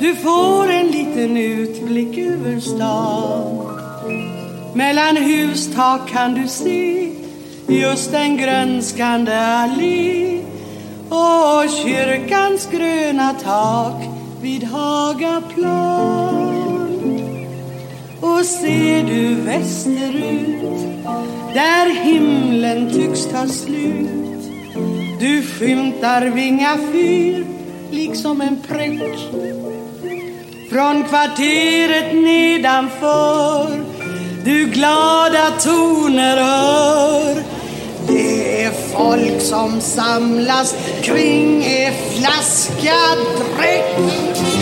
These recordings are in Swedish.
Du får en liten utblick över stan. Mellan hustak kan du se just en grönskande allé och kyrkans gröna tak vid Hagaplan. Och ser du västerut där himlen tycks ta slut. Du skymtar Vinga fyr liksom en prick från kvarteret nedanför du glada toner hör. Det är folk som samlas kring en flaska dräck.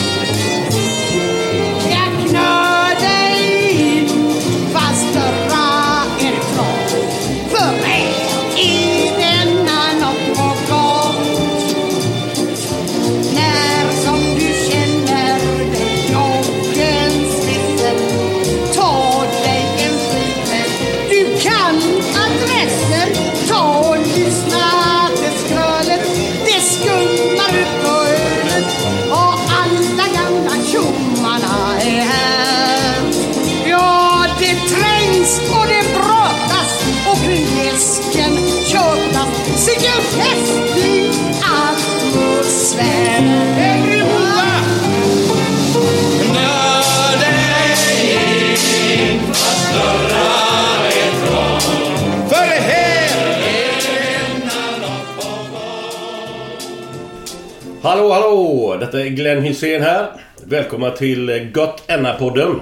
Hallå, hallå! Detta är Glenn Hysén här. Välkomna till Gott Enna-podden.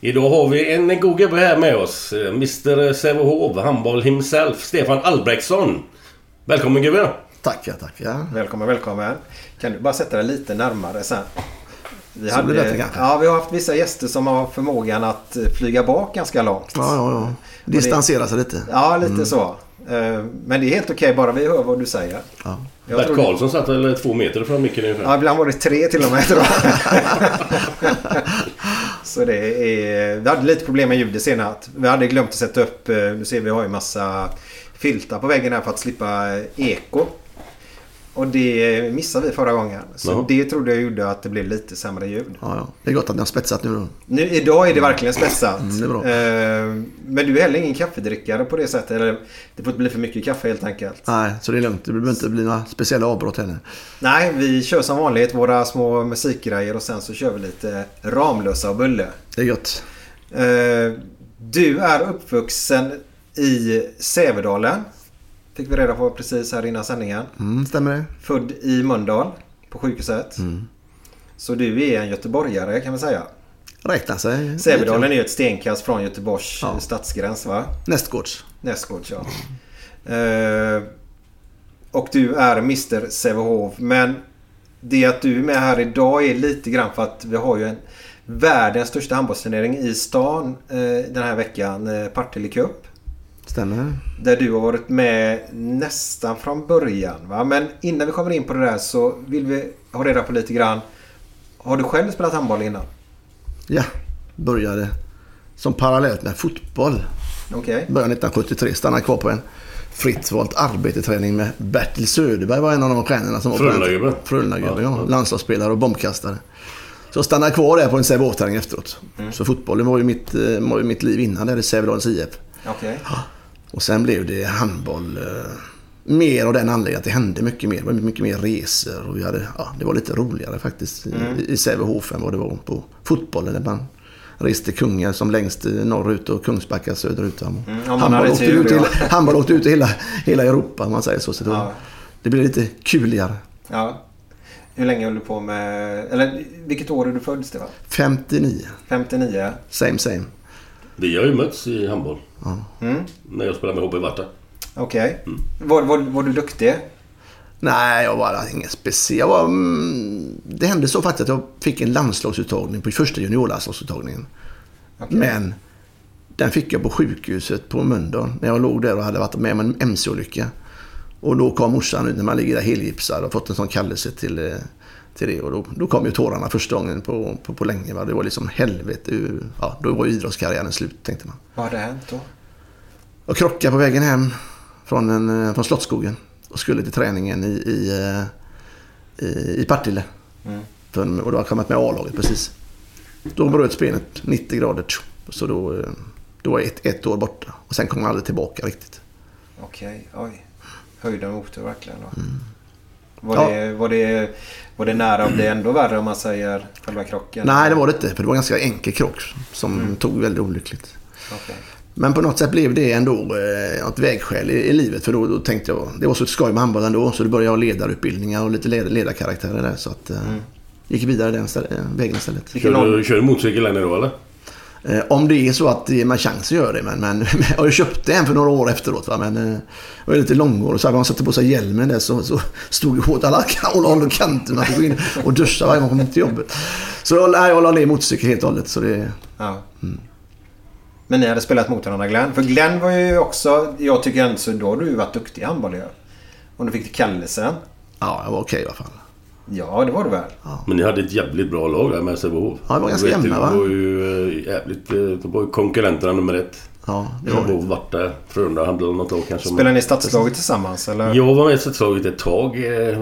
Idag har vi en god gubbe här med oss. Mr Sävehof, handboll himself, Stefan Albrektsson. Välkommen gubben! Tackar, tackar. Välkommen, välkommen. Kan du bara sätta dig lite närmare sen? Vi, Så blir det bättre kanske. ja, vi har haft vissa gäster som har förmågan att eh, flyga bak ganska långt. Ja, ja, ja. Distansera sig lite. Ja, lite så. Eh, Men det är helt okej bara vi hör vad du säger. Ja. Jag Bert Karlsson satt väl två meter från micken ungefär. Ja, ibland var det tre till och med tror jag. Så det är... Vi hade lite problem med ljudet senast. Vi hade glömt att sätta upp... eh, Du ser vi har ju massa filtar på väggen här för att slippa eh, eko. Och det missade vi förra gången. Så Jaha. det trodde jag gjorde att det blev lite sämre ljud. Ja, ja. Det är gott att ni har spetsat nu då. Nu, idag är det verkligen spetsat. Mm, det är bra. Eh, Men du är heller ingen kaffedrickare på det sättet. Eller det får inte bli för mycket kaffe helt enkelt. Nej, så det är lugnt. Det behöver inte bli några speciella avbrott heller. Nej, vi kör som vanligt våra små musikgrejer och sen så kör vi lite Ramlösa och Bulle. Det är gött. Eh, Du är uppvuxen i Sävedalen. Fick vi reda på precis här innan sändningen. Mm, stämmer det? Född i Mölndal på sjukhuset. Så du är en göteborgare kan man säga. Räknar sig. Sävedalen är ju ett stenkast från Göteborgs Ja. stadsgräns va? Nästgårds. Nästgårds ja. Eh, och du är Mr Sävehof. Men det att du är med här idag är lite grann för att vi har ju en världens största handbollsturnering i stan eh, den här veckan. Eh, Partille Cup. Stämmer. Där du har varit med nästan från början. Va? Men innan vi kommer in på det där så vill vi ha reda på lite grann. Har du själv spelat handboll innan? Ja, började som parallellt med fotboll. Okej. Började 1973, stannade kvar på en fritt valt arbetsträning med Bertil Söderberg var en av de stjärnorna som var Frölunda-gubben. Frölunda-gubben, ja. Landslagsspelare och bombkastare. Så stannade kvar där på en Sävehofsträning efteråt. Så fotbollen var ju mitt, eh, var ju mitt liv innan där i Sävedalens IF. Okej. Och sen blev det handboll. Eh, mer av den anledningen att det hände mycket mer. Det var mycket mer resor och vi hade, ja, det var lite roligare faktiskt i, i Sävehof än vad det var på fotbollen. Där man reste kungar som längst norrut och Kungsbacka söderut. man handboll, åkte tur, ut till, ja. handboll åkte ut i hela, hela Europa om man säger så. så det, Ja. det blev lite kuligare. Ja. Hur länge höll du på med... Eller vilket år är du född Stefan? 59, 59? same same. Vi har ju mötts i handboll. Mm. När jag spelade med HB Varta. Okej. Var, var, var du duktig? Nej, jag var ingen speciell. Jag var, mm, det hände så faktiskt att jag fick en landslagsuttagning på första juniorlandslagsuttagningen. Okej. Men den fick jag på sjukhuset på Mölndal när jag låg där och hade varit med om en MC-olycka. Och då kom morsan ut när man ligger där helgipsad och fått en sån kallelse till, eh, till det. Och då, då kom ju tårarna första gången på, på, på länge. Va? Det var liksom helvete. Ja, då var ju idrottskarriären slut tänkte man. Vad hade hänt då? Jag krockade på vägen hem från, en, eh, från Slottsskogen och skulle till träningen i, i, eh, i, i Partille. För, och då hade jag kommit med A-laget precis. Då bröt benet 90 grader. Så då, eh, då var jag ett, ett år borta. Och sen kom jag aldrig tillbaka riktigt. Okej, oj. Höjden motor verkligen då. Var, Ja. det, var, det, var det nära att bli ändå värre om man säger själva krocken? Nej, det var det inte. För det var en ganska enkel krock som tog väldigt olyckligt. Okej. Men på något sätt blev det ändå eh, ett vägskäl i, i livet. För då, då tänkte jag, det var så ett skoj med handboll ändå. Så då började jag ha ledarutbildningar och lite led, ledarkaraktärer där. Så att, eh, gick vidare den eh, vägen istället. Kör du, kör du motorcykel än idag eller? Eh, om det är så att det ger mig chans att göra det. Men, men jag har ju köpt en för några år efteråt. Va? Men eh, jag är lite långhårig. Så hade man satte på sig hjälmen där så, så stod det åt alla håll och kanter. Man fick gå in och duscha varje gång man kom till jobbet. Så jag, nej, jag la ner motorcykel helt och hållet. Så det, Ja. Men ni hade spelat mot varandra Glenn. För Glenn var ju också, jag tycker ändå så då har du varit duktig i handboll ju. Om du fick till kallelsen. ja, jag var okej i alla fall. Ja, det var du väl? Men ni hade ett jävligt bra lag där med Sävehof. Ja, det var ganska jämna, va? Det var ju eh, jävligt... eh, Det var ju konkurrenterna nummer ett. Ja, det var det. Sävehof, Varta, Frölunda hade något lag kanske. Spelade ni i stadslaget tillsammans eller? Jag var med i stadslaget ett tag eh,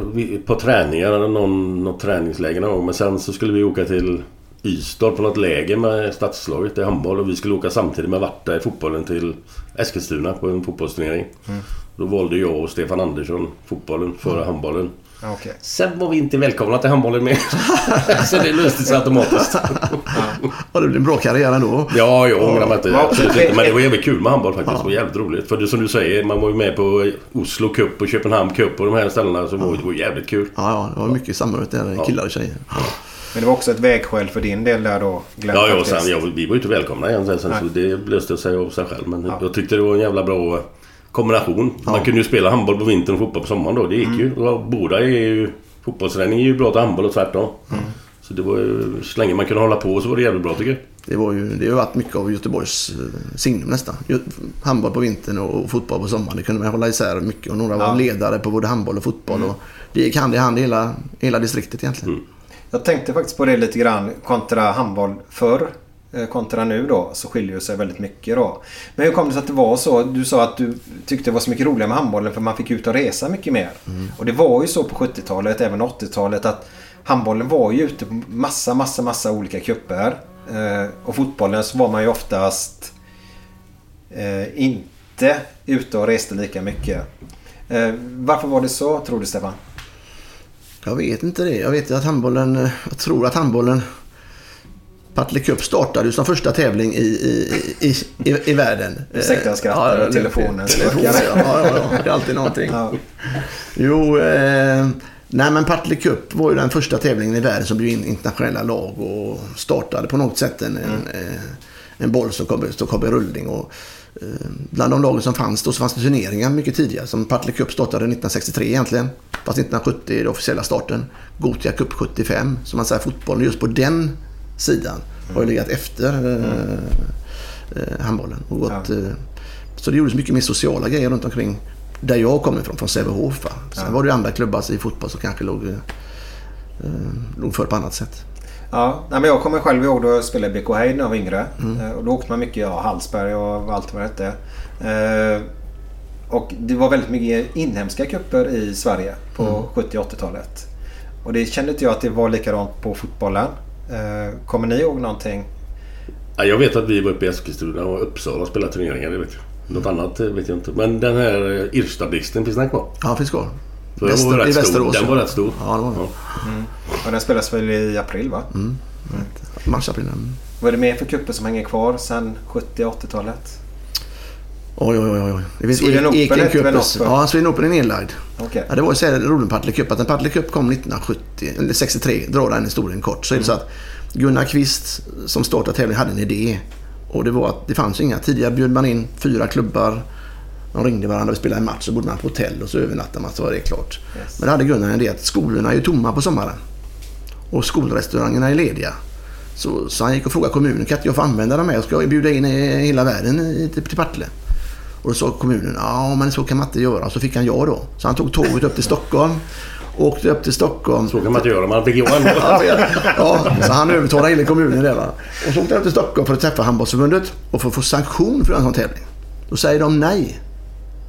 på träningar, någon, något träningsläger någon gång. Men sen så skulle vi åka till Ystad på något läger med stadslaget i handboll. Och vi skulle åka samtidigt med Varta i fotbollen till Eskilstuna på en fotbollsturnering. Då valde jag och Stefan Andersson fotbollen före handbollen. Ja, Okej. Sen var vi inte välkomna till handbollen mer. så det löste sig automatiskt. Ja, det blev en bra karriär ändå. Ja, jag ångrar mig inte. Ja. Men det var jävligt kul med handboll faktiskt. Det var jävligt roligt. För det som du säger, man var ju med på Oslo Cup och Köpenhamn Cup och de här ställena. Så var det var jävligt kul. Ja, ja, det var mycket samarbete där, killar och tjejer. Men det var också ett vägskäl för din del där då Glenn Ja, ja, och sen, ja, vi var ju inte välkomna igen sen. sen så det löste sig av sig själv. Men jag tyckte det var en jävla bra kombination. Man kunde ju spela handboll på vintern och fotboll på sommaren då. Det gick ju. Och båda är ju... Fotbollsträning är ju bra till handboll och tvärtom. Så det var ju... Så länge man kunde hålla på så var det jävligt bra tycker jag. Det, var ju, det har varit mycket av Göteborgs eh, signum nästan. Ju- Handboll på vintern och fotboll på sommaren. Det kunde man hålla isär mycket. Och några var Ja. ledare på både handboll och fotboll. Och det gick hand i hand i hela, hela distriktet egentligen. Jag tänkte faktiskt på det lite grann kontra handboll förr. Eh, kontra nu då så skiljer det sig väldigt mycket då. Men hur kom det sig att det var så? Du sa att du tyckte det var så mycket roligare med handbollen för man fick ut och resa mycket mer. Och det var ju så på 70-talet, även 80-talet att handbollen var ju ute på massa, massa, massa olika kupper. Eh, och fotbollen så var man ju oftast eh, inte ute och reste lika mycket. Varför var det så tror du Stefan? Jag vet inte det. Jag vet ju att handbollen... Jag tror att handbollen... Partille Cup startade ju som första tävling i, i, i, i, i världen. Ursäkta, jag skrattar. Ja, Telefonen Telefon, ja, ja, det är alltid någonting. Ja. Jo, eh, nej men Partille Cup var ju den första tävlingen i världen som bjöd in internationella lag och startade på något sätt en, en, eh, en boll som kom, som kom i rullning. Och, eh, bland de lagen som fanns då så fanns det turneringar mycket tidigare. Som Partille Cup startade 1963 egentligen. Fast 1970 är det officiella starten. Gotia Cup 75. Så man säger fotbollen just på den sidan har ju legat efter eh, eh, handbollen. Och gått, eh, så det gjordes mycket mer sociala grejer runt omkring där jag kommer ifrån, från Sävehof. Sen var det andra klubbar i fotboll som kanske låg, eh, låg för på annat sätt. Ja, men jag kommer själv ihåg då jag spelade i BK Heid när jag var yngre. Mm. Och då åkte man mycket, ja, Hallsberg och allt vad det hette. Eh, och det var väldigt mycket inhemska kupper i Sverige på Mm. 70 80-talet. Och det kände inte jag att det var likadant på fotbollen. Eh, kommer ni ihåg någonting? Ja, jag vet att vi var uppe i Eskilstuna och Uppsala och spelade turneringar. Det vet jag. Något annat eh, vet jag inte. Men den här eh, Irstablixten, finns den kvar? Ja, finns kvar. För den Väster- var i. Västerås, Den ja. var rätt stor. Ja, det var den. Och den spelas väl i april va? Mm. Mars, april. mm. Vad är det mer för kupper som hänger kvar sen 70 80-talet? Oj, oj, oj. Det finns Sweden Open Eken Cup. Ja, Sweden Open är nedlagd. Okej. Ja, det var ju så här roligt Partille Cup. Att en Partille Cup kom 1970, eller 63, dra den historien kort. Så är det så att Gunnar Kvist som startade tävlingen hade en idé. Och det var att det fanns inga. Tidigare bjöd man in fyra klubbar. De ringde varandra och spelade en match. Så bodde man på hotell och så övernattade man så var det klart. Men då hade Gunnar en idé att skolorna är ju tomma på sommaren. Och skolrestaurangerna är lediga. Så, så han gick och frågade kommunen, kan inte jag få använda dem här? Jag ska bjuda in hela världen till Partille. Och då sa kommunen, ja men så kan man inte göra. Så fick han ja då. Så han tog tåget upp till Stockholm. Åkte upp till Stockholm. Så kan man inte göra. Man fick ja ändå. Ja, så han övertalade hela kommunen där. Va? Och så åkte han upp till Stockholm för att träffa handbollsförbundet och för att få sanktion för en sån tävling. Då säger de nej.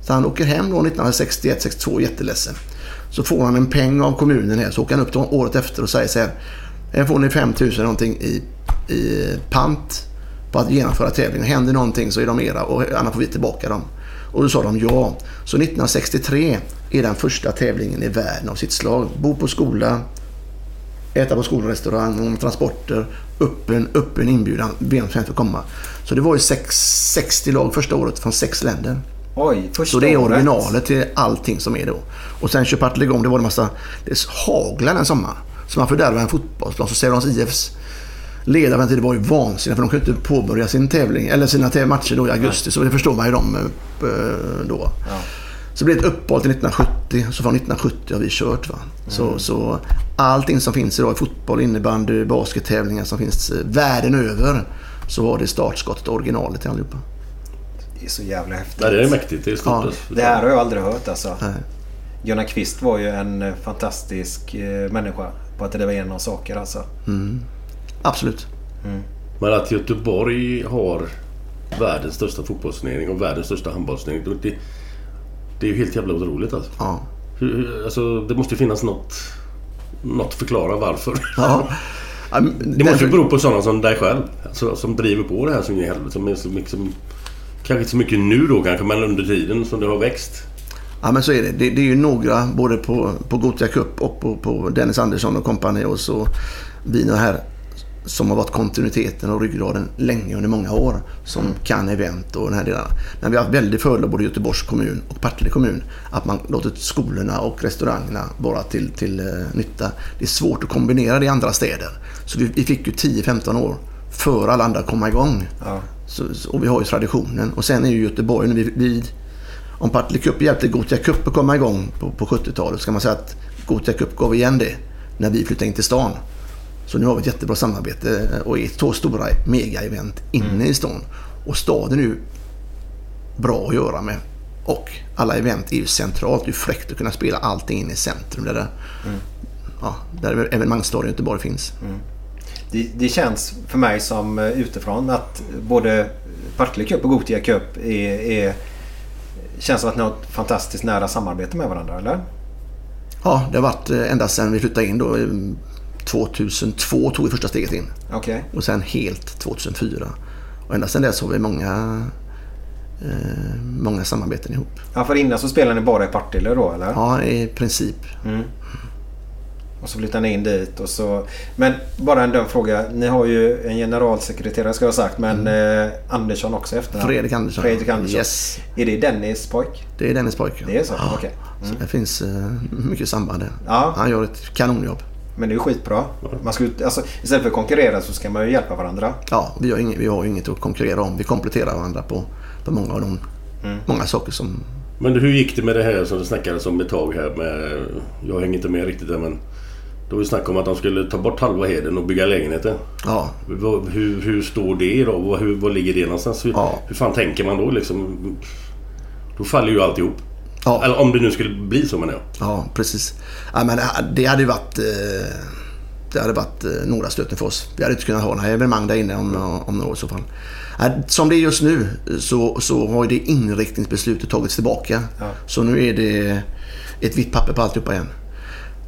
Så han åker hem då 1961-62 jätteledsen. Så får han en peng av kommunen här. Så åker han upp året efter och säger så här. Här får ni 5 000 någonting i, i pant på att genomföra tävlingen. Händer någonting så är de era och annars får vi tillbaka dem. Och då sa de ja. Så 1963 är den första tävlingen i världen av sitt slag. Bo på skola, äta på skolrestaurang, transporter, öppen, öppen inbjudan, vem som helst komma. Så det var ju sex, 60 lag första året från sex länder. Oj, första Så det är året. originalet till allting som är då. Och sen kör Partille igång, det var en massa, det haglade en sommar. Så man fördärvade en fotbollsplan. Så Sävehofs IFs ledare det var ju vansinniga för de kunde inte påbörja sin tävling, eller sina matcher då i augusti. Så det förstår man ju dem eh, då. Så det blev ett uppehåll till 1970. Så från 1970 har vi kört. Va? Så, så allting som finns idag i fotboll, innebandy, baskettävlingar som finns eh, världen över. Så var det startskottet och originalet till allihopa. Det är så jävla häftigt. Nej, det är mäktigt. Det är stort. Ja. alltså. Det här har jag aldrig hört alltså. Nej. Gunnar Kvist var ju en eh, fantastisk människa på att driva igenom saker alltså. Absolut. Men att Göteborg har världens största fotbollsturnering och världens största handbollsturnering. Det, det är ju helt jävla otroligt alltså. Ja. Hur, alltså det måste ju finnas något, något att förklara varför. Ja. Ja, men Det måste ju bero på sådana som dig själv. Alltså, som driver på det här som i helvete. Som är så mycket som, kanske inte så mycket nu då kanske, men under tiden som det har växt. Ja men så är det. Det, det är ju några både på, på Gothia Cup och på, på Dennis Andersson och kompani och så vi här som har varit kontinuiteten och ryggraden länge under många år som kan event och den här delarna. Men vi har haft väldigt fördel både Göteborgs kommun och Partille kommun att man låtit skolorna och restaurangerna vara till, till eh, nytta. Det är svårt att kombinera det i andra städer. Så vi, vi fick ju 10-15 år före alla andra komma igång. Ja. Så, och vi har ju traditionen. Och sen är ju Göteborg, när vi, vi, om Partille Cup hjälpte Gothia Cup att komma igång på, på 70-talet så kan man säga att Gothia Cup gav igen det när vi flyttade in till stan. Så nu har vi ett jättebra samarbete och är två stora mega-event inne i stan. Och staden är ju bra att göra med. Och alla event är ju centralt. Det är fräckt att kunna spela allting inne i centrum. Där, det, ja, där evenemangsstadion i Göteborg finns. Det, det känns för mig som eh, utifrån att både Partille Cup och Gothia Cup är, är, känns som att ni har ett fantastiskt nära samarbete med varandra, eller? Ja, det har varit eh, ända sedan vi flyttade in då. Eh, 2002 tog vi första steget in. Okej. Och sen helt 2004. Och ända sedan dess har vi många, eh, många samarbeten ihop. Ja, för innan så spelade ni bara i Partille då, eller? Ja, i princip. Och så flyttade ni in dit och så... Men bara en dum fråga. Ni har ju en generalsekreterare ska jag ha sagt, men eh, Andersson också efter Mm. Fredrik Andersson. Fredrik Andersson. Yes. Är det Dennis pojk? Det är Dennis pojke. Det är så? Okej. Så det finns eh, mycket samband där. Ja. Han gör ett kanonjobb. Men det är ju skitbra. Man ska, ut- alltså, istället för att konkurrera så ska man ju hjälpa varandra. Ja, vi har, inget, vi har ju inget att konkurrera om. Vi kompletterar varandra på, på många av de många saker som... Men hur gick det med det här som det snackades om ett tag här med... Jag hänger inte med riktigt där men... Då var det snack om att de skulle ta bort halva heden och bygga lägenheter. Ja, Hur, hur står det då? Vad- Hur, vad ligger det någonstans? Hur, Ja. hur fan tänker man då liksom? Då faller ju alltihop. Ja. Eller om det nu skulle bli så menar jag. ja precis. Ja, men det hade ju varit... eh, Det hade varit eh, några stöten för oss. Vi hade inte kunnat ha några evenemang där inne om, om några år i så fall. Ja, Som det är just nu så, så har ju det inriktningsbeslutet tagits tillbaka. Så nu är det ett vitt papper på alltihopa igen.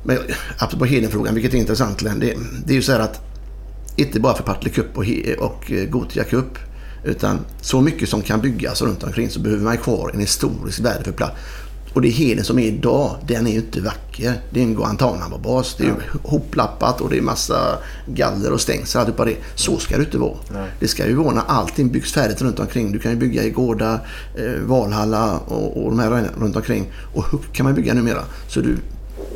Men apropå Hedenfrågan, vilket är intressant. Det, det är ju så här att inte bara för Partille Cup och, och eh, Gothia Cup. Utan så mycket som kan byggas runt omkring så behöver man kvar en historisk värdefull plats. Och det Heden som är idag, den är ju inte vacker. Det är en Guantanamo-bas. Det är ju hoplappat och det är massa galler och stängsel. alltihopa det. Så ska det inte vara. Det ska ju vara när allting byggs färdigt runt omkring. Du kan ju bygga i Gårda, eh, Valhalla och, och de här runt omkring. Och Huck kan man bygga numera. Så du,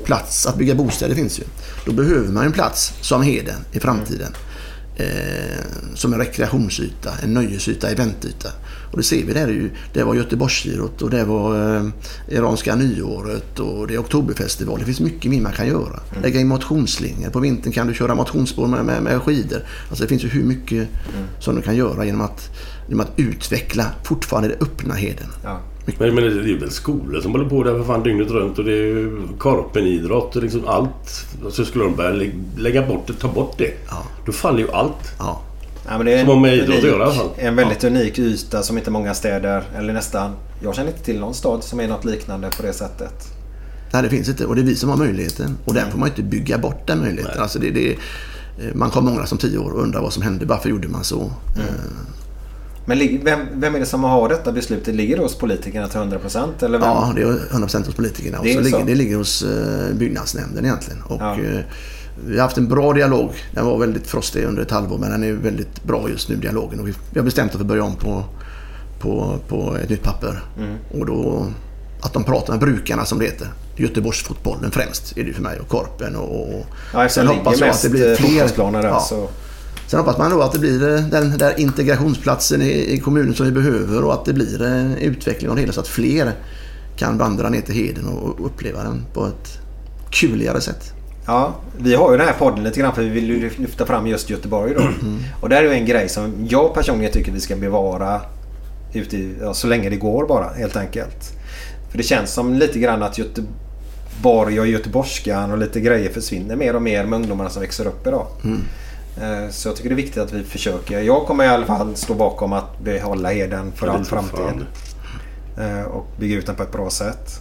plats att bygga bostäder finns ju. Då behöver man en plats som Heden i framtiden. Eh, som en rekreationsyta, en nöjesyta, eventyta. Och det ser vi där är ju, det var Göteborgsgirot och det var eh, Iranska nyåret och det är Oktoberfestival. Det finns mycket mer man kan göra. Lägga in motionsslingor. På vintern kan du köra motionsspår med, med, med skidor. Alltså det finns ju hur mycket som du kan göra genom att, genom att utveckla fortfarande det öppna Heden. Ja. Men, men det är väl skolor som håller på där för fan dygnet runt och det är ju korpenidrott och liksom allt. Så skulle de börja lä- lägga bort det, ta bort det. Ja. Då faller ju allt. Ja. Ja, men det är Som med idrott att unik- göra i alla fall. En väldigt unik yta som inte många städer, eller nästan, jag känner inte till någon stad som är något liknande på det sättet. Nej, det finns inte. Och det är vi som har möjligheten. Och den får man inte bygga bort den möjligheten. Alltså det, det, eh, man kommer många som tio år och undrar vad som hände. Varför gjorde man så? Eh, Men vem, vem är det som har detta beslutet? Ligger det hos politikerna till 100% eller vem? Ja, det är 100% hos politikerna. Och Det är så så. ligger, det ligger hos eh, byggnadsnämnden egentligen. Och, Ja. Eh, vi har haft en bra dialog. Den var väldigt frostig under ett halvår men den är väldigt bra just nu, dialogen. Och vi, har bestämt oss för att börja om på, på, på ett nytt papper. Mm. Och då att de pratar med brukarna som det heter. Göteborgsfotbollen främst är det för mig och Korpen och... och Ja, eftersom det ligger mest eh, fotbollsplaner där Ja. så... Sen hoppas man då att det blir eh, den där integrationsplatsen i, i kommunen som vi behöver och att det blir en utveckling av det hela så att fler kan vandra ner till Heden och och uppleva den på ett kuligare sätt. Ja, vi har ju den här podden lite grann för vi vill ju lyfta fram just Göteborg då. Mm. Och där är ju en grej som jag personligen tycker vi ska bevara ut i, ja, så länge det går bara helt enkelt. För det känns som lite grann att Göteborg och göteborgskan och lite grejer försvinner mer och mer med ungdomarna som växer upp idag. Mm. Eh, Så jag tycker det är viktigt att vi försöker. Jag kommer i alla fall stå bakom att behålla Heden för det all framtid. fan. Eh, Och bygga ut den på ett bra sätt.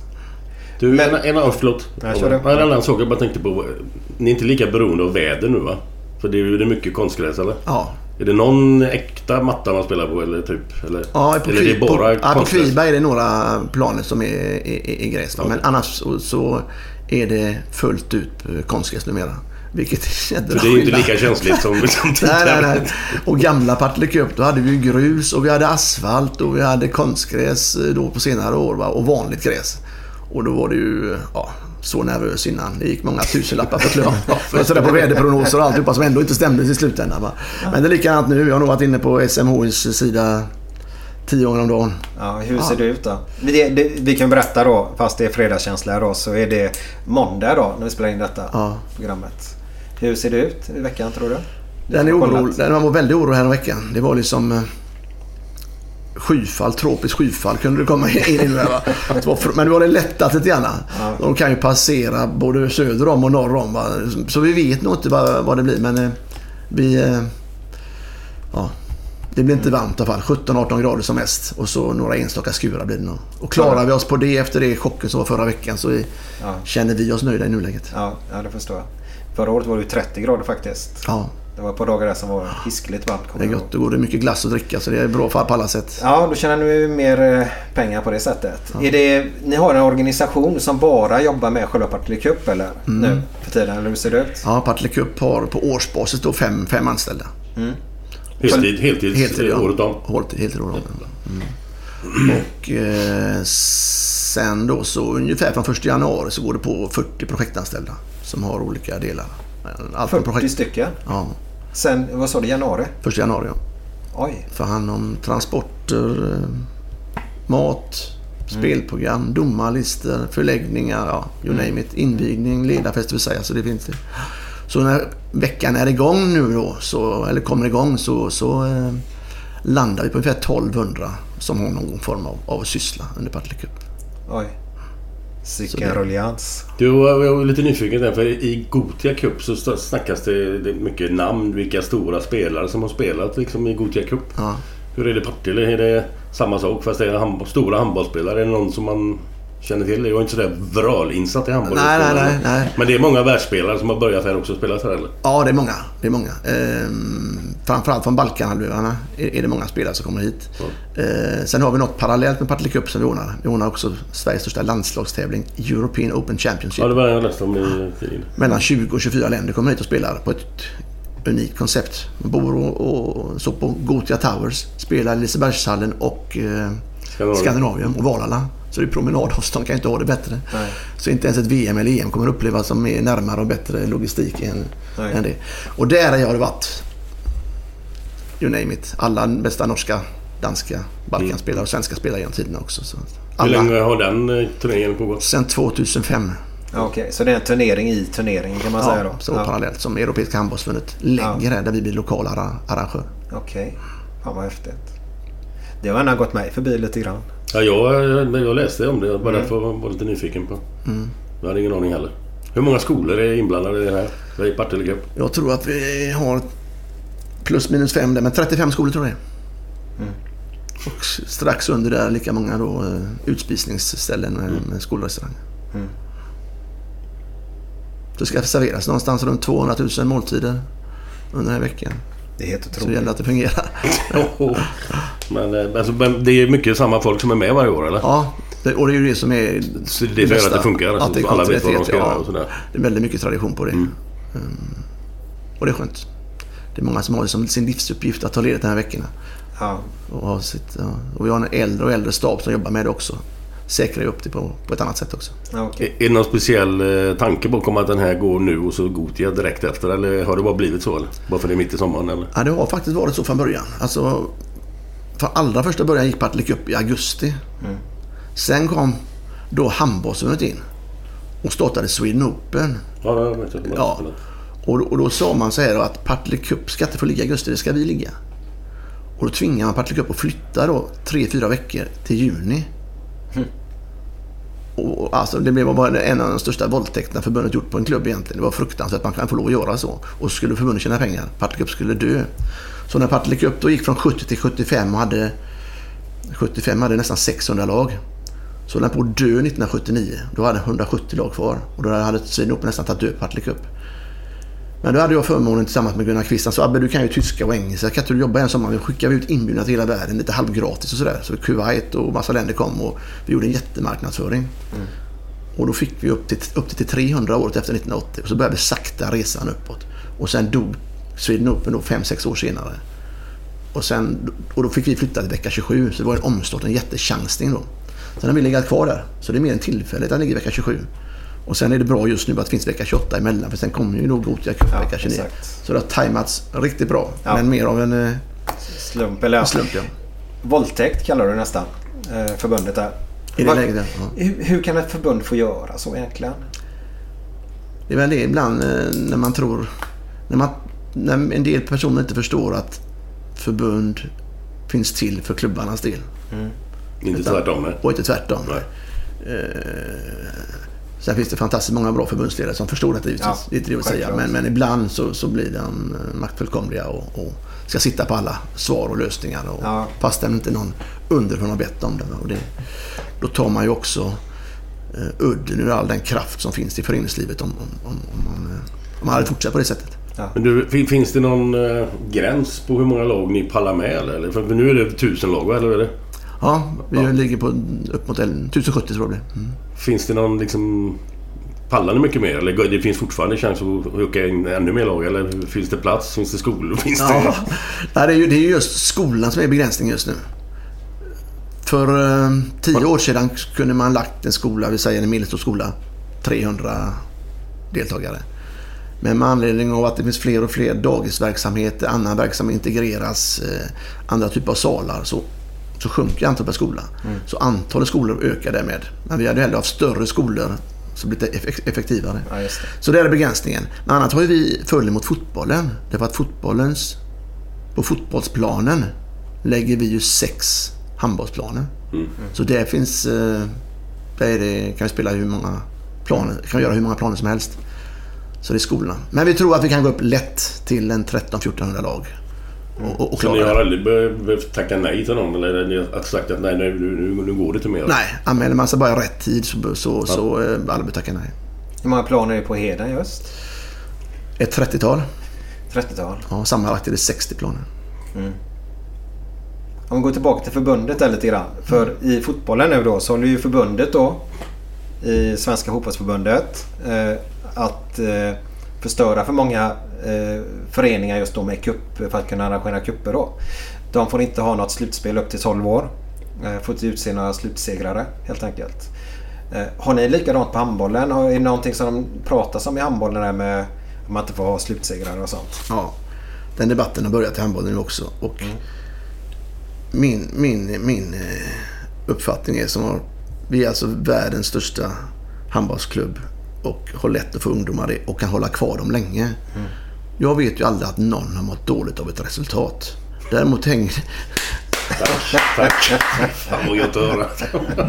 Du, Men- en, en annan... Förlåt. Nej, kör en annan sak jag bara tänkte på. Ni är inte lika beroende av väder nu va? För det är ju mycket konstgräs eller? Ja, Är det någon äkta matta man spelar på eller typ? Eller, ja på, eller är det på, bara ja, på? Kviberg är det några planer som är, är, är gräs. Va? Men annars så, så är det fullt ut eh, konstgräs numera. Vilket är Så det är inte lika känsligt som, som Nej, nej, nej. Och gamla Partille Cup, då hade vi grus och vi hade asfalt och vi hade konstgräs eh, då på senare år va? och vanligt gräs. Och då var det ju ja, så nervös innan. Det gick många tusenlappar för klubben. Och sådär på väderprognoser och alltihopa som ändå inte stämde i slutändan. Va? Men det är likadant nu. Jag har nog varit inne på SMHIs sida tio gånger om dagen. Ja, hur ser det ut då? Det, det, vi kan berätta då, fast det är fredagskänsla då, så är det måndag då när vi spelar in detta Ja. programmet. Hur ser det ut i veckan tror du? Du Den är som har oro, kollat. den var väldigt orolig här veckan. Det var liksom eh, skyfall, tropiskt skyfall kunde det komma in där, Men det var det lättat lite grann. De kan ju passera både söder om och norr om. Va? Så vi vet nog inte vad, vad det blir men eh, vi... eh, Ja, det blir inte varmt i alla fall. 17-18 grader som mest. Och så några enstaka skurar blir det nog. Och klarar vi oss på det efter det chocken som var förra veckan så är, Ja. känner vi oss nöjda i nuläget. Ja, ja, det förstår jag. Förra året var det ju 30 grader faktiskt. Ja, Det var ett par dagar där som var hiskligt varmt. det är gott. Då går det mycket glass att dricka så det är bra på alla sätt. Ja, då tjänar ni mer eh, pengar på det sättet. Är det, ni har en organisation som bara jobbar med själva Partille Cup eller? Mm. Nu för tiden, eller hur ser det ut? Ja, Partille Cup har på årsbasis då fem, fem anställda. Heltid, heltid, Heltid, ja. året om. Heltid, heltid året om. Mm. Och eh, sen då så ungefär från 1 januari så går det på 40 projektanställda som har olika delar. Allt från 40 stycken. Ja, Sen, vad sa du, januari? 1 januari ja. Oj. För hand om transporter, eh, mat, spelprogram, domarlistor, förläggningar, ja, you name it. Invigning, ledarfest vill säga. Så det finns det. Så när veckan är igång nu då, så, eller kommer igång, så, så eh, landar vi på ungefär 1200 som har någon form av, av syssla under Partille Cup. Oj. Sicken rullians. Du, jag var lite nyfiken där, för i Gotia Cup så snackas det, mycket namn, vilka stora spelare som har spelat liksom, i Gotia Cup. Ja. Hur är det i Partille? Är det samma sak fast det är hand- stora handbollsspelare? Är det någon som man känner till? Jag är inte sådär vrålinsatt i handboll. Nej, nej, nej, nej. Men det är många världsspelare som har börjat här också och spelat här eller? Ja, det är många. Det är många. Ehm, framförallt från Balkanhalvöarna är, är det många spelare som kommer hit. Ehm, sen har vi något parallellt med Partille Cup som vi ordnar. Vi ordnar också Sveriges största landslagstävling, European Open Championship. Ja, det var det jag läste om i tidningen. Mellan 20 och 24 länder kommer hit och spelar på ett unikt koncept. Man bor och, och så på Gotia Towers, spelar i Lisebergshallen och eh, Skandinavien. Skandinavien och Valhalla. Så det är promenadavstånd, kan inte ha det bättre. Nej. Så inte ens ett VM eller EM kommer upplevas som är närmare och bättre logistik än, än det. Och där har det varit, you name it, alla bästa norska, danska, Balkanspelare och svenska spelare genom tiderna också. Så Hur länge har den eh, turneringen pågått? Sen 2005. Ja, Okej, så det är en turnering i turneringen kan man säga Ja, då? så parallellt som Europeiska handbollsförbundet lägger här där vi blir lokala arra- arrangör. Okej, fan vad häftigt. Det har ändå gått mig förbi lite grann. Ja, jag, jag läste om det. Jag bara därför var lite nyfiken på. Jag hade ingen aning heller. Hur många skolor är inblandade i det här? I Partille Cup. Jag tror att vi har plus minus fem där, men 35 skolor tror jag är. Och strax under där lika många då eh, utspisningsställen med, med skolrestauranger. Det ska serveras någonstans runt 200 000 måltider under den här veckan. Det är helt Så det otroligt. gäller att det fungerar. Men, eh, alltså, men det är mycket samma folk som är med varje år eller? Ja, det, och det är ju det som är Så det är för att det funkar, Att det är alla vet vad de ska kontinuitet, göra ja. och sådär. Det är väldigt mycket tradition på det. Mm. Och det är skönt. Det är många som har det som sin livsuppgift att ta ledigt de här veckorna. Ja. Och, ha sitt, ja. och vi har en äldre och äldre stab som jobbar med det också. Säkrar upp det på, på ett annat sätt också. Ja, okej. Är det någon speciell eh, tanke bakom att den här går nu och så Gotia direkt efter? Eller har det bara blivit så? Eller? Bara för det är mitt i sommaren eller? Ja, det har faktiskt varit så från början. Alltså, från allra första början gick Partille Cup i augusti. Sen kom då handbollsförbundet in och startade Sweden Open. Ja, det vet jag. Ja. Och, och då sa man så här då att Partille Cup ska inte få ligga i augusti, det ska vi ligga. Och då tvingar man Partille Cup att flytta då tre, fyra veckor till juni. Och, alltså, det blev bara en av de största våldtäkterna förbundet gjort på en klubb egentligen. Det var fruktansvärt att man kan få lov att göra så. Och så skulle förbundet tjäna pengar. Partille Cup skulle dö. Så när Partille Cup då gick från 70 till 75 och hade 75 hade nästan 600 lag. Så den på att dö 1979. Då hade 170 lag kvar. Och då hade Sweden nästan tagit död Partille Cup. Men då hade jag förmånen tillsammans med Gunnar Kvist. Han sa Abbe du kan ju tyska och engelska. Kan inte du jobba en sommar? Vi skickade ut inbjudna till hela världen lite halvgratis och sådär. Så Kuwait och massa länder kom och vi gjorde en jättemarknadsföring. Och då fick vi upp till, upp till 300 året efter 1980. Och så började sakta resan uppåt. Och sen dog Sweden Open då 5-6 år senare. Och, sen, och då fick vi flytta till vecka 27. Så det var en omstart, en jättechansning då. Sen har vi legat kvar där. Så det är mer en tillfällighet att ligga i vecka 27. Och sen är det bra just nu att det finns vecka 28 emellan. För sen kommer ju då Gothia Cup Ja, vecka 29. exakt. Så det har tajmats riktigt bra. Ja. Men mer av en eh, Slump eller ja. slump ja. Våldtäkt kallar du nästan eh, förbundet där. I det läget, ja. Hur, hur kan ett förbund få göra så egentligen? Det är väl det ibland eh, när man tror... När, man, när en del personer inte förstår att förbund finns till för klubbarnas del. Inte tvärtom nej. Och inte tvärtom. Nej. Sen finns det fantastiskt många bra förbundsledare som förstår detta givetvis. Ja, det är inte det säga. Men, men ibland så, så blir de eh, maktfullkomliga och, och ska sitta på alla svar och lösningar. Och, Ja. Fastän inte någon underifrån har bett om det. Och det då tar man ju också eh, udden ur all den kraft som finns i föreningslivet om, om, om, om, man, eh, om man hade fortsatt på det sättet. Men du, fin- finns det någon eh, gräns på hur många lag ni pallar med eller? För nu är det tusen lag eller? Är det? Ja, vi ligger på upp mot 1070 tror jag det blir. mm. Finns det någon liksom... Pallar ni mycket mer? Eller det finns fortfarande chans att öka in ännu mer lag? Eller finns det plats? Finns det skolor? Finns det... Ja, det, är ju, det är ju just skolan som är begränsningen just nu. För eh, tio år sedan kunde man lagt en skola, vi säger en medelstor skola, 300 deltagare. Men med anledning av att det finns fler och fler dagisverksamheter, annan verksamhet integreras, eh, andra typer av salar, så så sjunker antalet per skola. Så antalet skolor ökar därmed. Men vi hade hellre haft större skolor som blir eff- effektivare. Ja, det. Så det är begränsningen. Men annat har ju vi fördel mot fotbollen. Därför att fotbollens, på fotbollsplanen lägger vi ju sex handbollsplaner. Så där finns, eh, där är det, kan vi spela hur många planer, kan vi göra hur många planer som helst. Så det är skolorna. Men vi tror att vi kan gå upp lätt till en 13-1400 lag. Och, och, och Så ni har aldrig be- behövt tacka nej till någon? Eller ni har sagt att nej, nu, nu, nu går det inte mer? Nej, anmäler man sig bara i rätt tid så, så, så eh, bör tacka nej. Hur många planer är det på Heden just? Ett 30-tal. 30-tal. Ja, sammanlagt är det 60 planer. Om vi går tillbaka till förbundet där lite grann. För i fotbollen nu då så håller ju förbundet då i Svenska fotbollsförbundet eh, att eh, förstöra för många eh, föreningar just då med cup för att kunna arrangera kupper då. De får inte ha något slutspel upp till 12 år. Eh, får inte utse några slutsegrare helt enkelt. Eh, har ni likadant på handbollen? Har- Är det någonting som de pratas om i handbollen där med att man inte får ha slutsegrare och sånt? Ja, den debatten har börjat i handbollen nu också. Och min, min, min eh, uppfattning är som har, vi är alltså världens största handbollsklubb och har lätt att få ungdomar det och kan hålla kvar dem länge. Jag vet ju aldrig att någon har mått dåligt av ett resultat. Däremot, hänger, Tack. Fan vad gött att höra.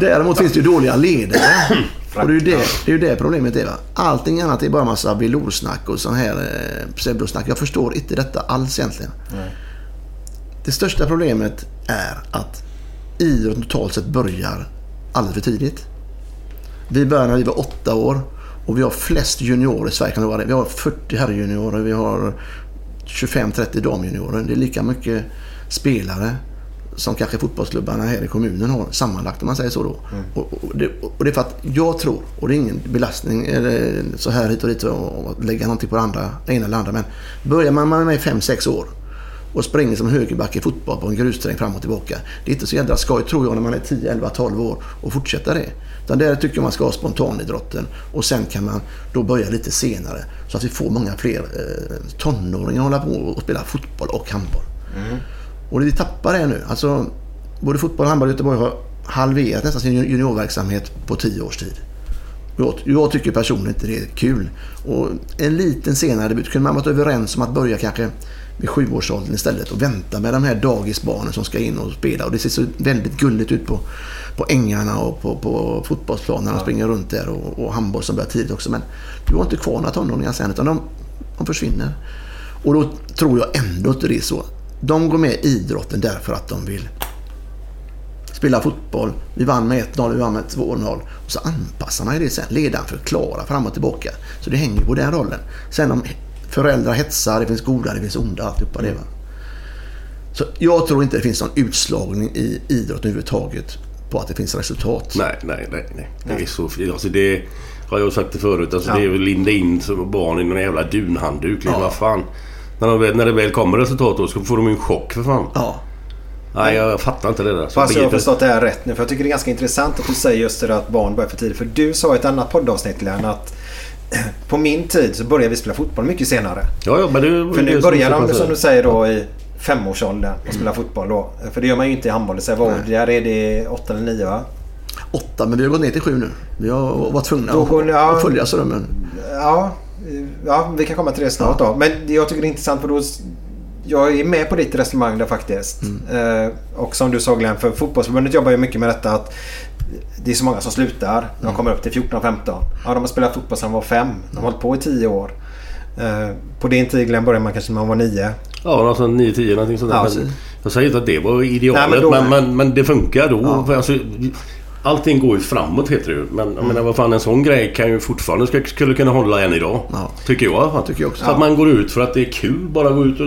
däremot finns det ju dåliga ledare. Och det är ju det, det, är det problemet är. Va? Allting annat är bara massa veloursnack och sån här eh, pseudosnack. Jag förstår inte detta alls egentligen. Det största problemet är att idrotten totalt sett börjar alldeles för tidigt. Vi började när vi var åtta år och vi har flest juniorer i Sverige. Kan det vara det? Vi har 40 herrjuniorer, vi har 25-30 damjuniorer. Det är lika mycket spelare som kanske fotbollsklubbarna här i kommunen har sammanlagt om man säger så då. Och, och, det, och det är för att jag tror, och det är ingen belastning eller så här hit och dit och, och lägga någonting på det andra, det ena eller andra. Men börjar man med 5-6 år och springer som högerback i fotboll på en grusträng fram och tillbaka. Det är inte så jädra skoj tror jag när man är 10, 11, 12 år och fortsätta det. Utan där tycker jag man ska ha spontanidrotten och sen kan man då börja lite senare så att vi får många fler eh, tonåringar hålla på och spela fotboll och handboll. Och det vi tappar är nu, alltså både fotboll och handboll i Göteborg har halverat nästan sin juniorverksamhet på 10 års tid. Jag, jag tycker personligen inte det är kul. Och en liten senare debut kunde man varit överens om att börja kanske vid sjuårsåldern istället och vänta med de här dagisbarnen som ska in och spela. Och det ser så väldigt gulligt ut på, på ängarna och på, på fotbollsplanerna. De springer runt där och, och handboll som börjar tidigt också. Men du har inte kvar några tonåringar sen utan de, de försvinner. Och då tror jag ändå inte det är så. De går med i idrotten därför att de vill spela fotboll. Vi vann med 1-0, vi vann med 2-0. Och så anpassar man ju det sen. Ledaren förklarar fram och tillbaka. Så det hänger på den rollen. Sen om föräldrar hetsar, det finns goda, det finns onda, alltihopa det va. Så jag tror inte det finns någon utslagning i idrott överhuvudtaget på att det finns resultat. Nej, nej, nej. nej. Det är så fint. Alltså det har jag sagt det förut. Alltså Det är att linda in som barn i någon jävla dunhandduk. Liksom. Vad fan. När, de, väl- när det väl kommer resultat då så får de ju en chock för fan. Ja. Nej, jag fattar inte det där. Så Fast jag har förstått det här rätt nu. För jag tycker det är ganska intressant att du säger just det där att barn börjar för tidigt. För du sa i ett annat poddavsnitt Glenn att på min tid så började vi spela fotboll mycket senare. Ja, ja, men det, För det nu börjar de som du säger. då i femårsåldern och spela fotboll då. För det gör man ju inte i handboll. Så vad, där är det åtta eller nio va? Åtta, men vi har gått ner till sju nu. Vi har varit tvungna Då att, ja. att följa strömmen. Ja, ja, vi kan komma till det snart då. Men jag tycker det är intressant för då... Jag är med på ditt resonemang där faktiskt. Eh, och som du sa Glenn, för fotbollsförbundet jobbar ju mycket med detta att det är så många som slutar. De kommer upp till 14-15. Ja, de har spelat fotboll sedan de var fem. De har hållit på i tio år. Eh, på din tid Glenn började man kanske när man var nio. Ja, alltså 9-10 någonting sånt där. Ja, Men så- jag säger inte att det var idealet. Nej, men men, då- men, men, det funkar då. För alltså, allting går ju framåt heter det ju. Men jag menar vad fan en sån grej kan ju fortfarande ska, skulle kunna hålla än idag. Ja. Tycker jag i alla fall. Tycker jag också. Så att man går ut för att det är kul. Bara gå ut och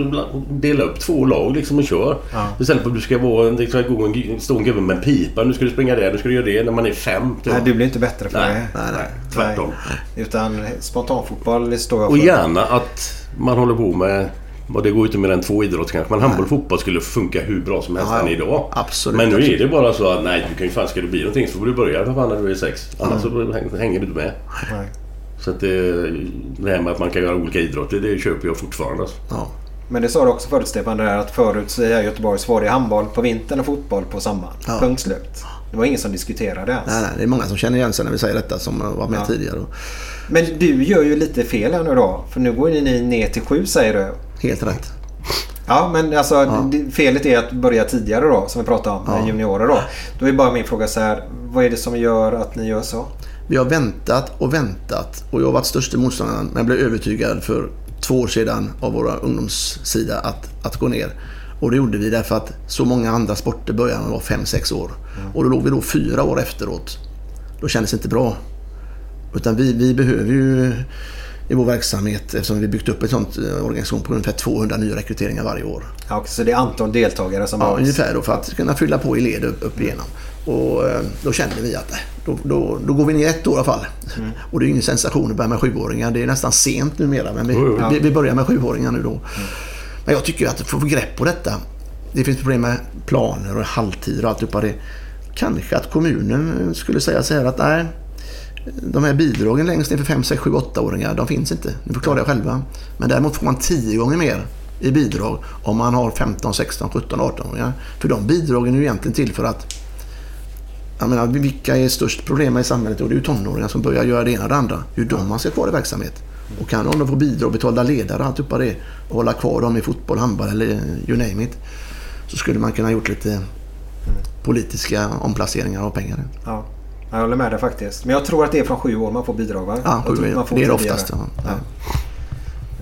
dela upp två lag liksom och kör. Istället för att du ska vara det ska gå en en gubbe med en pipa. Nu ska du springa där, nu ska du göra det när man är fem. typ. Nej, du blir inte bättre för nej, det. nej, nej, tvärtom. Utan spontanfotboll det står jag Och för. gärna att man håller på med och det går ju inte mer än två idrotter kanske. Men handboll och fotboll skulle funka hur bra som helst Ja, än idag. Absolut, Men nu är det bara så att nej, du kan ju fan ska det bli någonting så får du börja för fan när du är sex. Annars så hänger du inte med. Nej. Så att det, det här med att man kan göra olika idrotter, det köper jag fortfarande. Alltså. Ja. Men det sa du också förut Stefan, det här att förut så i Göteborg så var det handboll på vintern och fotboll på sommaren. Ja. Punkt slut. Det var ingen som diskuterade ens. Nej, nej, det är många som känner igen sig när vi säger detta som varit med Ja. tidigare. Men du gör ju lite fel här nu då. För nu går ni ner till sju säger du. Helt rätt. Ja, men alltså det, felet är att börja tidigare då, som vi pratade om, med juniorer då. Då är bara min fråga så här, vad är det som gör att ni gör så? Vi har väntat och väntat och jag har varit största motståndaren men jag blev övertygad för två år sedan av våra ungdomssida att, att gå ner. Och det gjorde vi därför att så många andra sporter började när man var 5-6 år. Och då låg vi då fyra år efteråt. Då kändes det inte bra. Utan vi, vi behöver ju i vår verksamhet, eftersom vi byggt upp en sån eh, organisation på ungefär 200 nya rekryteringar varje år. Ja, okej, så det är antal deltagare som Ja, behövs? ungefär då för att kunna fylla på i led upp, upp igenom. Och eh, då kände vi att nej, då, då, då går vi ner ett år i alla fall. Och det är ingen sensation att börja med sjuåringar. Det är nästan sent numera. Men vi, jo. vi, vi börjar med sjuåringar nu då. Men jag tycker att få grepp på detta. Det finns problem med planer och halvtider och alltihopa det. Kanske att kommunen skulle säga så här att nej, de här bidragen längst ner för 5, 6, 7, 8-åringar, de finns inte. Ni får klara er själva. Men däremot får man 10 gånger mer i bidrag om man har 15, 16, 17, 18-åringar. För de bidragen är ju egentligen till för att jag menar, vilka är störst problem i samhället? Och det är ju tonåringar som börjar göra det ena och det andra. Hur de man ska kvar i verksamhet. Och kan de få bidrag, betalda ledare och alltihopa det och hålla kvar dem i fotboll, handboll eller you name it. Så skulle man kunna ha gjort lite politiska omplaceringar av pengar. Ja, jag håller med dig faktiskt. Men jag tror att det är från sju år man får bidrag va? Ja, sju, man får det är det oftast. Ja.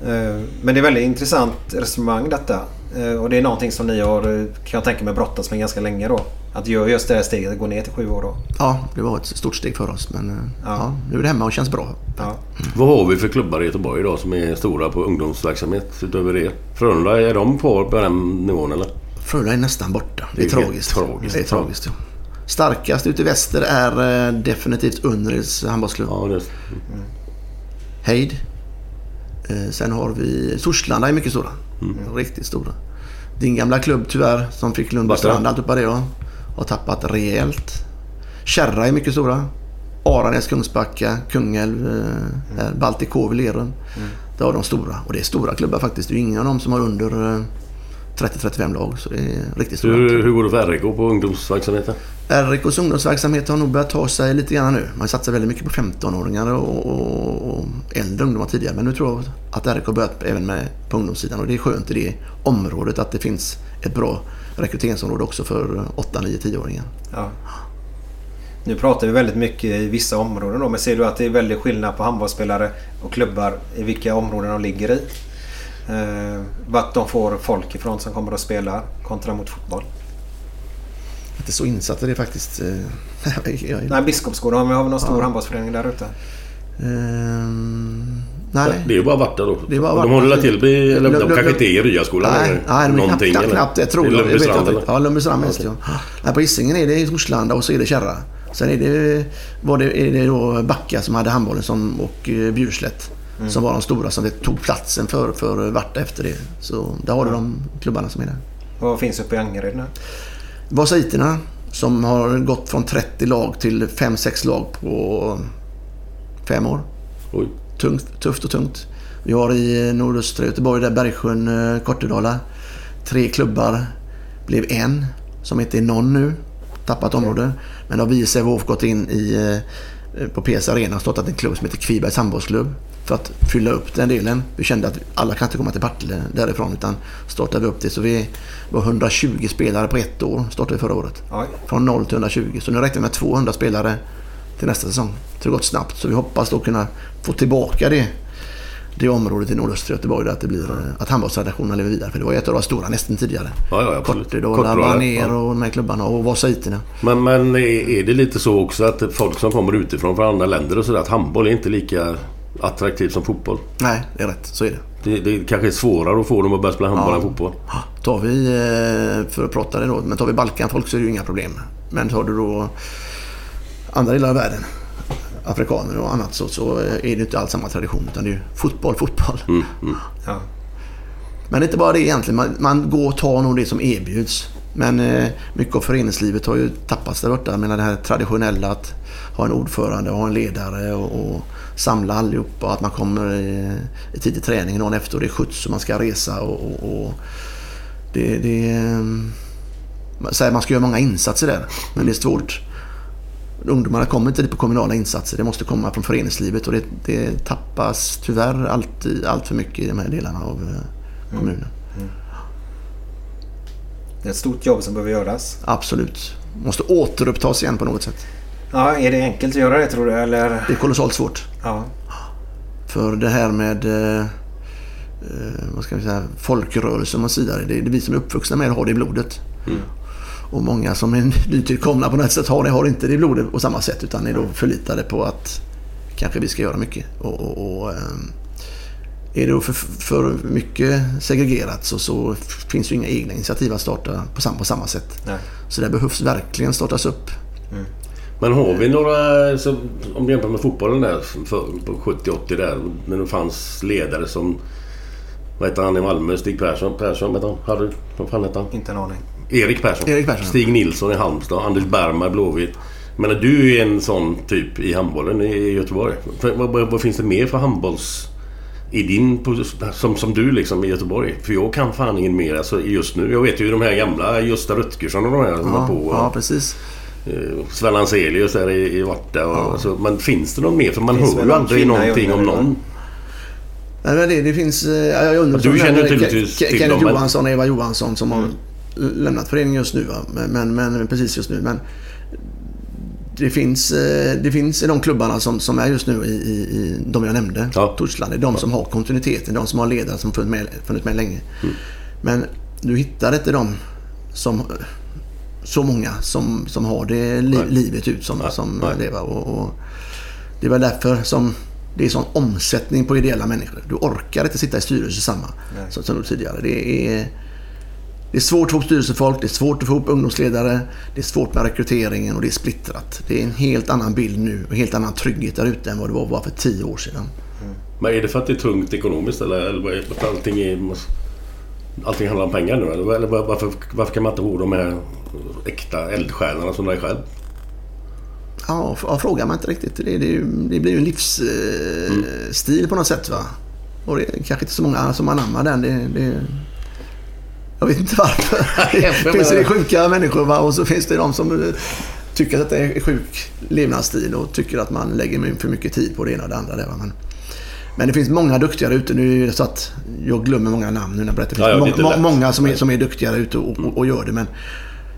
Eh, Men det är väldigt intressant resonemang detta. Eh, Och det är någonting som ni har, eh, kan jag tänka mig, brottats med ganska länge då. Att göra just det här steget, att gå ner till sju år då. ja, det var ett stort steg för oss. Men eh, ja. nu är det hemma och känns bra. Ja. Vad har vi för klubbar i Göteborg idag som är stora på ungdomsverksamhet utöver det? Frölunda, är de kvar på den nivån eller? Frölunda är nästan borta. Det är, Det är tragiskt. tragiskt. Det är tragiskt. Ja. Starkast ute i väster är eh, definitivt Unrils handbollsklubb. Ja, det, Heid. Eh, sen har vi Torslanda är mycket stora. Riktigt stora. Din gamla klubb tyvärr som fick Lundbystrand alltihopa det ja, har tappat rejält. Kärra är mycket stora. Aranäs, Kungsbacka, Kungälv, eh, här, Baltikov, Lerum. Det har de stora. Och det är stora klubbar faktiskt. Det är ingen av dem som har under 30-35 lag. Så det är riktigt stora. hur, hur går det för RIK på ungdomsverksamheten? RIKs ungdomsverksamhet har nog börjat ta sig lite grann nu. Man satsar väldigt mycket på 15-åringar och, och, och äldre ungdomar tidigare. Men nu tror jag att RIK har börjat även med på ungdomssidan. Och det är skönt i det området att det finns ett bra rekryteringsområde också för 8, 9, 10-åringar. Ja. Nu pratar vi väldigt mycket i vissa områden då, men ser du att det är väldigt skillnad på handbollsspelare och klubbar i vilka områden de ligger i? Eh, vart de får folk ifrån som kommer och spelar kontra mot fotboll. Inte så insatt i det faktiskt. eh, jag, jag, Nej, Biskopsgården, har vi någon stor handbollsförening där ute? Ehm, nej. Det är ju bara Varta då. Det är bara de Varta. håller till i, eller de kanske inte är i Ryaskolan Nej, nej de är knappt, Någonting, knappt, eller? knappt det tror Det är jag. jag. vet Lundbystrand, inte. eller? Ja, Lundbystrand mest ja. Nej, på Hisingen är det Torslanda och så är det Kärra. Sen är det, var det, är det då Backa som hade handbollen som, och eh, Bjurslätt. Som var de stora som tog platsen för, för Varta efter det. Så där har du de klubbarna som är där. Vad finns uppe i Angered nu? Vasaiterna som har gått från 30 lag till 5-6 lag på fem år. Oj. Tungt, tufft och tungt. Vi har i nordöstra Göteborg, där Bergsjön, eh, Kortedala. Tre klubbar. Blev en, som inte är någon nu. Tappat område. Men då har vi i Sävehof gått in i, eh, på PS Arena startat en klubb som heter Kvibergs handbollsklubb. För att fylla upp den delen. Vi kände att alla kan inte komma till Partille därifrån utan startade vi upp det. Så vi var 120 spelare på ett år startade vi förra året. Oj. Från 0 till 120. Så nu räknar vi med 200 spelare till nästa säsong. Så det har gått snabbt. Så vi hoppas då kunna få tillbaka det, det området i nordöstra Göteborg där att, det blir, eh, att handbollstraditionerna lever vidare. För det var ju ett av de stora nästan tidigare. Ja, ja. Kortedala, ja. och de här klubbarna och Vasaiterna. Men, men är det lite så också att folk som kommer utifrån från andra länder och sådär att handboll är inte lika attraktivt som fotboll? Nej, det är rätt. Så är det. Det, det kanske är svårare att få dem att börja spela handboll Ja. än fotboll. Tar vi, eh, för att prata det då, men tar vi Balkanfolk så är det ju inga problem. Men tar du då andra delar av världen, afrikaner och annat, så, så är det inte alls samma tradition. Utan det är ju fotboll, fotboll. Ja. Men det är inte bara det egentligen. Man, man går och tar nog det som erbjuds. Men eh, mycket av föreningslivet har ju tappats där borta. Jag menar det här traditionella att ha en ordförande och ha en ledare och, och samla allihopa att man kommer i, i tidig träning dagen efter och det är skjuts och man ska resa och, och, och det, det eh, man säger man ska göra många insatser där men det är svårt. Ungdomarna kommer inte dit på kommunala insatser. Det måste komma från föreningslivet och det, det tappas tyvärr alltid, allt för mycket i de här delarna av eh, kommunen. Det är ett stort jobb som behöver göras. Absolut. Måste återupptas igen på något sätt. Ja, är det enkelt att göra det tror du? Eller? Det är kolossalt svårt. Ja. För det här med eh, eh, vad ska vi säga, folkrörelsen och så vidare. Det är det vi som är uppvuxna med att ha det i blodet. Och många som är nytillkomna på något sätt har det, har inte det i blodet på samma sätt utan är då förlitade på att kanske vi ska göra mycket. Och, och, och, ehm, är det då för, för mycket segregerat så, så finns ju inga egna initiativ att starta på samma, på samma sätt. Nej. Så det behövs verkligen startas upp. Men har vi några, så, om du jämför med fotbollen där för, på 70-80 där, när det fanns ledare som... Vad heter han i Malmö? Stig Persson? Persson heter han? Harry? Vad fan heter han? Inte en aning. Erik Persson. Erik Persson. Stig Nilsson i Halmstad. Anders Bergman Blåvitt. Men du är en sån typ i handbollen i Göteborg. Vad, vad, vad finns det mer för handbolls... I din som, som du liksom i Göteborg? För jag kan fan ingen mer alltså, just nu. Jag vet ju de här gamla Gösta Rutgersson och de här som var på. ja, precis. Eh, Sven Anselius där i, i Varta. Och, så, men finns det någon mer? För man hör ju aldrig någonting om någon. Nej, men det, det finns... eh, ja, Jag undrar Du känner Ke- till Kenneth Johansson och Eva Johansson som har lämnat föreningen just nu. Men, men, men precis just nu. Men det finns, eh, det finns i de klubbarna som, som är just nu i, i, i de jag nämnde. Ja. Torslanda. Är de som har kontinuiteten. De som har ledare som funnits med, funnits med länge. Mm. Men du hittar inte de som... Så många som, som har det li, Nej. livet ut som, Nej, som nej. det. Va? Och, och det var därför som det är sån omsättning på ideella människor. Du orkar inte sitta i styrelse samma som, som du tidigare. Det är, det är svårt att få ihop styrelsefolk, det är svårt att få ihop ungdomsledare, det är svårt med rekryteringen och det är splittrat. Det är en helt annan bild nu och en helt annan trygghet där ute än vad det var bara för tio år sedan. Men är det för att det är tungt ekonomiskt eller, eller att allting är... Allting handlar om pengar nu eller? eller var- varför, varför kan man inte ha de här äkta eldstjärnorna som dig själv? Ja, frågar man inte riktigt. Det, det, det blir ju en livsstil eh, stil på något sätt. Va? Och det är kanske inte så många som anammar den. Det, det, jag vet inte varför. Det finns det sjuka människor va? och så finns det de som eh, tycker att det är sjuk levnadsstil och tycker att man lägger för mycket tid på det ena och det andra. Där? Men, men det finns många duktiga där ute. Nu är det så att jag glömmer många namn nu när jag berättar. Det Ja, ja, finns är inte må, många som är, som är duktiga där ute och, och, och gör det. Men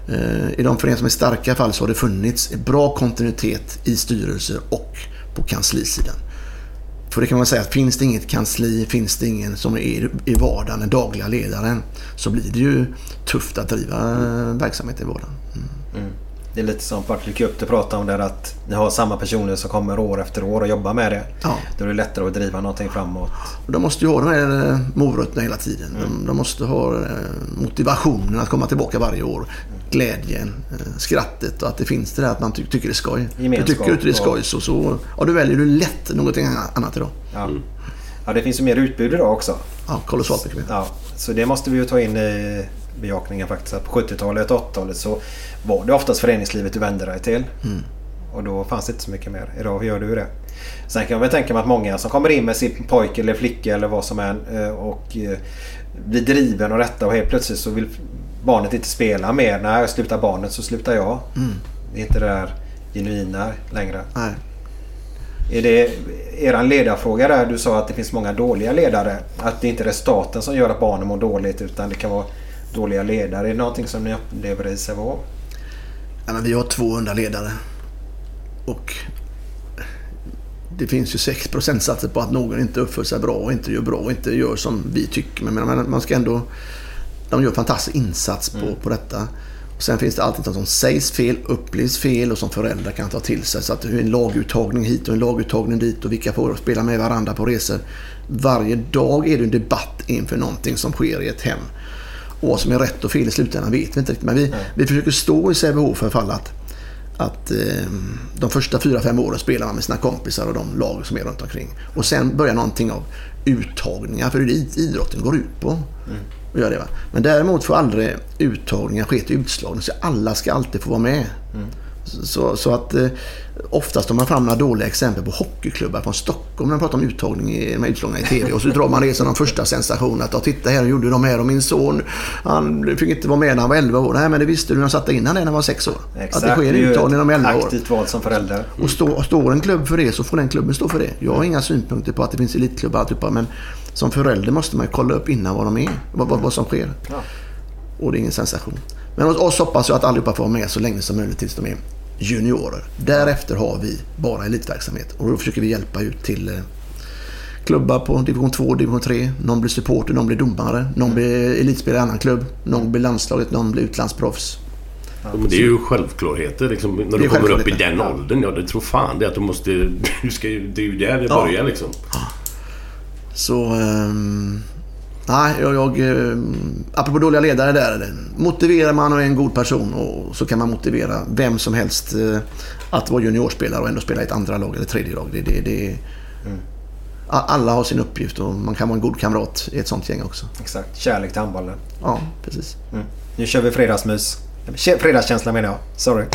eh, i de föreningar som är starka fall så har det funnits bra kontinuitet i styrelser och på kanslisidan. För det kan man säga att finns det inget kansli, finns det ingen som är i vardagen, den dagliga ledaren, så blir det ju tufft att driva eh, verksamhet i vardagen. Det är lite som Partille Cup du pratade om där att ni har samma personer som kommer år efter år och jobbar med det. Ja. Då är det lättare att driva någonting framåt. De måste ju ha de här eh, morötterna hela tiden. Mm. De, de måste ha eh, motivationen att komma tillbaka varje år. Glädjen, eh, skrattet och att det finns det där att man ty- tycker det är skoj. Gemenskap tycker du inte det är skoj så, så ja, då väljer du lätt någonting annat idag. Ja. ja, det finns ju mer utbud idag också. Ja, kolossalt mycket mer. Ja, så det måste vi ju ta in i bejakningen faktiskt. Att på 70-talet och 80-talet så var det oftast föreningslivet du vände dig till. Och då fanns det inte så mycket mer. Idag gör du det. Sen kan jag väl tänka mig att många som kommer in med sin pojke eller flicka eller vad som är eh, och eh, blir driven och detta och helt plötsligt så vill barnet inte spela mer. När jag slutar barnet så slutar jag. Det är inte det där genuina längre. Nej. Är det er ledarfråga där? Du sa att det finns många dåliga ledare. Att det inte är staten som gör att barnen mår dåligt utan det kan vara dåliga ledare. Är det någonting som ni upplever i Sävehof? Ja, men vi har 200 ledare. Och det finns ju 6 procentsatser på att någon inte uppför sig bra och inte gör bra och inte gör som vi tycker. Men man ska ändå... De gör fantastisk insats på, på detta. Och sen finns det alltid något som sägs fel, upplevs fel och som föräldrar kan ta till sig. Så att det är en laguttagning hit och en laguttagning dit och vilka får spela med varandra på resor. Varje dag är det en debatt inför någonting som sker i ett hem. Och vad som är rätt och fel i slutändan vet vi inte riktigt. Men vi, vi försöker stå i Sävehof för fall att, att eh, de första fyra, fem åren spelar man med sina kompisar och de lag som är runt omkring. Och sen börjar någonting av uttagningar. För det är det idrotten går ut på. Och gör det, va? Men däremot får aldrig uttagningar ske till utslagning. Så alla ska alltid få vara med. Så, så att eh, oftast tar man fram några dåliga exempel på hockeyklubbar från Stockholm när man pratar om uttagning i, de här utslagningarna i TV. Och så drar man det som de första sensationerna. Att "Ja, titta här, gjorde de här och min son han fick inte vara med när han var 11 år. Nej men det visste du när han satte in han när han var 6 år. Exakt. Att det sker uttagning när de är 11 år. aktivt val som förälder. Och stå, står en klubb för det så får den klubben stå för det. Jag har inga synpunkter på att det finns elitklubbar och alltihopa, men som förälder måste man ju kolla upp innan vad de är, vad, vad, vad som sker. Och det är ingen sensation. Men hos oss hoppas jag att allihopa får vara med så länge som möjligt tills de är juniorer. Därefter har vi bara elitverksamhet och då försöker vi hjälpa ut till eh, klubbar på division 2, division 3. Någon blir supporter, någon blir domare, någon blir elitspelare i annan klubb, någon blir landslaget, någon blir utlandsproffs. Ja, men det är ju självklarheter liksom, när du är kommer upp i den åldern. Ja, det tror fan det att du måste... Du ska, det är ju där det Ja. börjar liksom. Så... ehm, nej, jag... jag ehm, apropå dåliga ledare där. Motiverar man och är en god person och så kan man motivera vem som helst eh, att vara juniorspelare och ändå spela i ett andra lag eller tredje lag. Det, det, det, a- alla har sin uppgift och man kan vara en god kamrat i ett sånt gäng också. Exakt. Kärlek till handbollen. Ja, precis. Mm. Nu kör vi fredagsmys. Kä- Fredagskänsla menar jag. Sorry.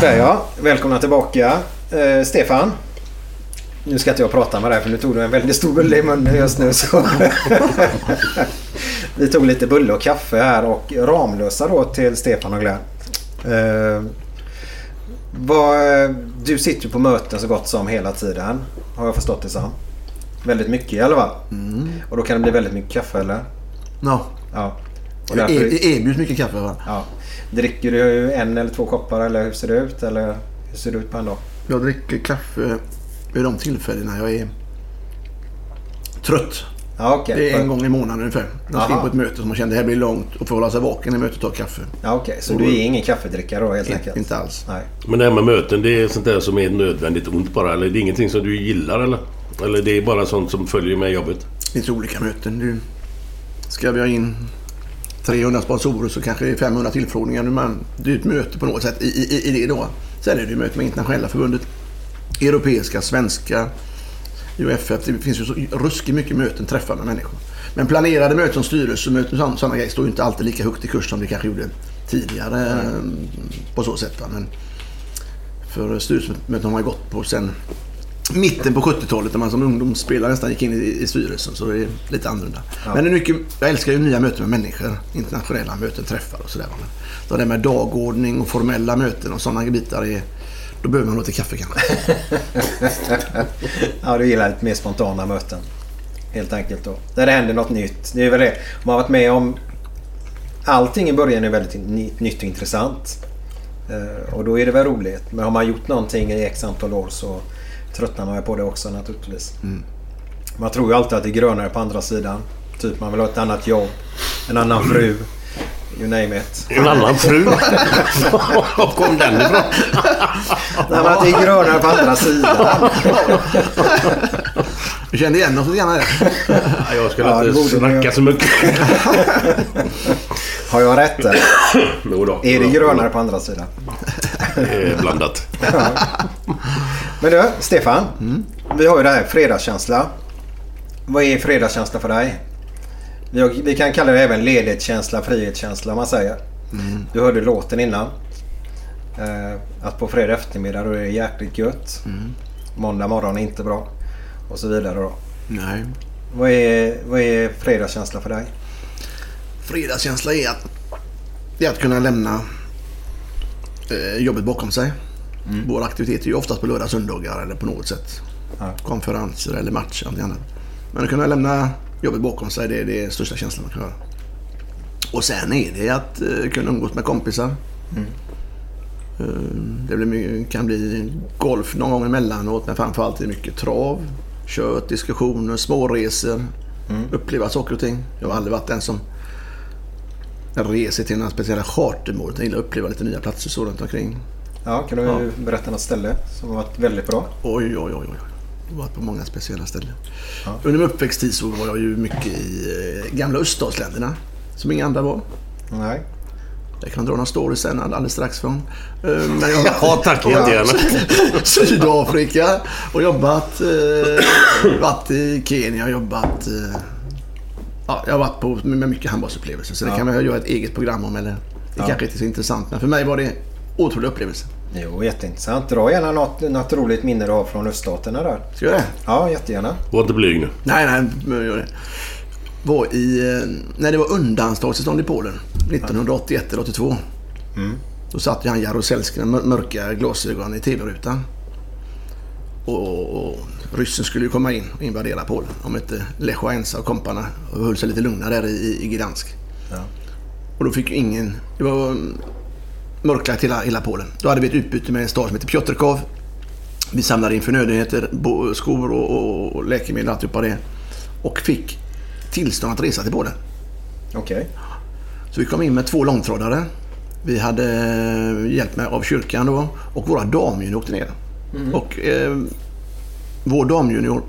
Sådär ja. Välkomna tillbaka. Eh, Stefan. Nu ska inte jag prata med dig för nu tog du en väldigt stor bulle i munnen just nu. Så. Vi tog lite bulle och kaffe här och Ramlösa då till Stefan och Glenn. Eh, vad, du sitter ju på möten så gott som hela tiden. Har jag förstått det som. Väldigt mycket i alla fall. Och då kan det bli väldigt mycket kaffe eller? Ja, Ja. Och det därför, er- erbjuds mycket kaffe va? ja. Dricker du en eller två koppar eller hur ser det ut? Eller hur ser det ut på en dag? Jag dricker kaffe vid de tillfällena jag är trött. Ja, okej. Det är en gång i månaden ungefär. Jag ska in på ett möte som man kände det här blir långt och får hålla sig vaken i mötet och ta kaffe. Ja, okej. Så du är ingen kaffedrickare då helt In, enkelt? inte alls. Nej. Men det här med möten, det är sånt där som är nödvändigt ont bara? Eller det är ingenting som du gillar eller? Eller det är bara sånt som följer med jobbet? Det finns olika möten. Nu ska vi ha in 300 sponsorer så kanske det är 500 tillfrågningar. Man, det är ett möte på något sätt i, i, i det då. Sen är det ju möte med internationella förbundet. Europeiska, svenska, UFF. Det finns ju så ruskigt mycket möten, träffar med människor. Men planerade möten som styrelsemöten och sådana grejer står ju inte alltid lika högt i kurs som det kanske gjorde tidigare eh, på så sätt. Men för styrelsemöten har man ju gått på sen mitten på 70-talet när man som ungdomsspelare nästan gick in i, i styrelsen. Så det är lite annorlunda. Men det är mycket, jag älskar ju nya möten med människor. Internationella möten, träffar och sådär. Men då det med dagordning och formella möten och sådana bitar är... Då behöver man nog lite kaffe kanske. Ja, du gillar lite mer spontana möten. Helt enkelt då. Där det händer något nytt. Det är väl det. Man har varit med om... Allting i början är väldigt ny- nytt och intressant. Eh, Och då är det väl roligt. Men har man gjort någonting i x antal år så tröttnar man ju på det också naturligtvis. Man tror ju alltid att det är grönare på andra sidan. Typ man vill ha ett annat jobb, en annan fru. You name it. En annan fru? Var kom den ifrån? Nej, men att det är grönare på andra sidan. Du kände igen oss lite grann där. Ja, Jag skulle Ja, inte snacka göra. så mycket. Har jag rätt eller? Jo då. Är det grönare på andra sidan? Det är blandat. Men du, Stefan. Mm. Vi har ju det här fredagskänsla. Vad är fredagskänsla för dig? Vi, har, vi kan kalla det även ledighetskänsla, frihetskänsla om man säger. Mm. Du hörde låten innan. Eh, att på fredag eftermiddag då är det jäkligt gött. Mm. Måndag morgon är inte bra. Och så vidare då. Nej. Vad är, vad är fredagskänsla för dig? Fredagskänsla är att, det är att kunna lämna eh, jobbet bakom sig. Våra aktiviteter är ju oftast på lördag söndagar eller på något sätt. Ja. Konferenser eller matcher eller annat. Men att kunna lämna jobbet bakom sig det är det största känslan man kan göra. Och sen är det att eh, kunna umgås med kompisar. Eh, det kan bli golf någon gång emellanåt men framförallt är det mycket trav, kött, diskussioner, småresor. Uppleva saker och ting. Jag har aldrig varit den som reser till några speciella chartermål. Jag gillar att uppleva lite nya platser så runt omkring. Ja, kan du berätta något ställe som har varit väldigt bra? Oj, oj, oj. oj. Jag har varit på många speciella ställen. Under min uppväxttid så var jag ju mycket i eh, gamla öststatsländerna. Som inga andra var. Nej. Jag kan dra några stories sen alldeles strax från. Eh, Men jag Ja, tack jättegärna. Sydafrika och jobbat. Eh, varit i Kenya och jobbat. Eh, ja, jag har varit på med mycket handbollsupplevelser. Så det kan man göra ett eget program om. Eller, det kanske inte är så intressant. Men för mig var det otrolig upplevelse. Jo, jätteintressant. Dra gärna något, något roligt minne du har från öststaterna där. Ska jag det? Ja, jättegärna. Var inte blyg nu. Nej, nej, gör det. Var i, eh, när det var undantagstillstånd i Polen, 1981 eller 82. Då satt han Jaruzelski med mörka glasögon i tv-rutan. Och, och ryssen skulle ju komma in och invadera Polen om inte Lech Wałęsa och komparna höll sig lite lugna där i, i Gdansk. Och då fick ju ingen... Det var mm, mörklagt hela, hela Polen. Då hade vi ett utbyte med en stad som heter Piotrków. Vi samlade in förnödenheter, skor och, och, och läkemedel och alltihopa det. Och fick tillstånd att resa till Polen. Okej. Så vi kom in med två långtradare. Vi hade hjälp med av kyrkan då och våra damjunior åkte ner. Och eh, vår damjunior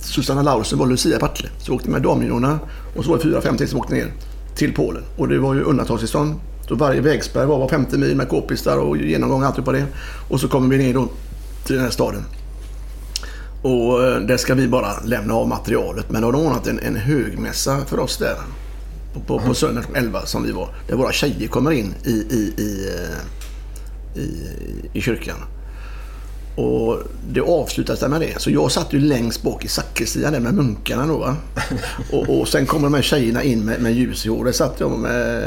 Susanna Laursen var Lucia Partille. Så vi åkte med damjuniorerna och så var det fyra, fem till som åkte ner till Polen. Och det var ju undantagstillstånd. Så varje vägspärr var var femte mil med k-pistar och genomgång och allt på det. Och så kommer vi ner då till den här staden. Och eh, där ska vi bara lämna av materialet. Men då har de ordnat en, en högmässa för oss där. På, på, på söndagen klockan 11 som vi var. Där våra tjejer kommer in i, i, i, eh, i, i kyrkan. Och det avslutades där med det. Så jag satt ju längst bak i sakristian där med munkarna då va. Och, och sen kommer de här tjejerna in med, med ljus i håret. satt jag med,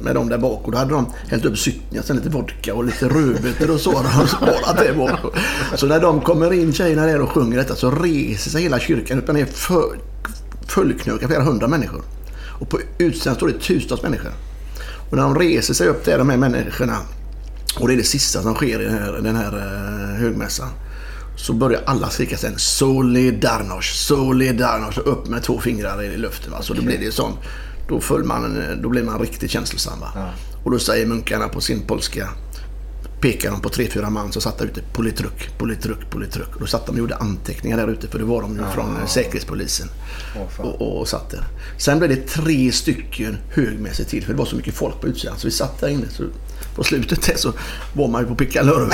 med dem där bak och då hade de hällt upp cykeln, sen lite vodka och lite rödbetor och så. har de sparat det bak. Så när de kommer in tjejerna där och sjunger detta så reser sig hela kyrkan upp och ner för, fullknökad flera hundra människor. Och på utsidan står det tusentals människor. Och när de reser sig upp där, de här människorna, och det är det sista som sker i den här, den här eh, högmässan. Så börjar alla skrika sen Solidarność, Solidarność och upp med två fingrar i luften. Va? Så då blir det sån. Då, föll man, eh, då blir man riktigt känslosam. Va? Och då säger munkarna på sin polska pekar de på tre, fyra man som satt där ute. Politruk, politruk, politruk. Och då satt de och gjorde anteckningar där ute för det var de ju från eh, Säkerhetspolisen. och, och satt där. Sen blev det tre stycken högmässor till för det var så mycket folk på utsidan. Så vi satt där inne. Så på slutet där så var man ju på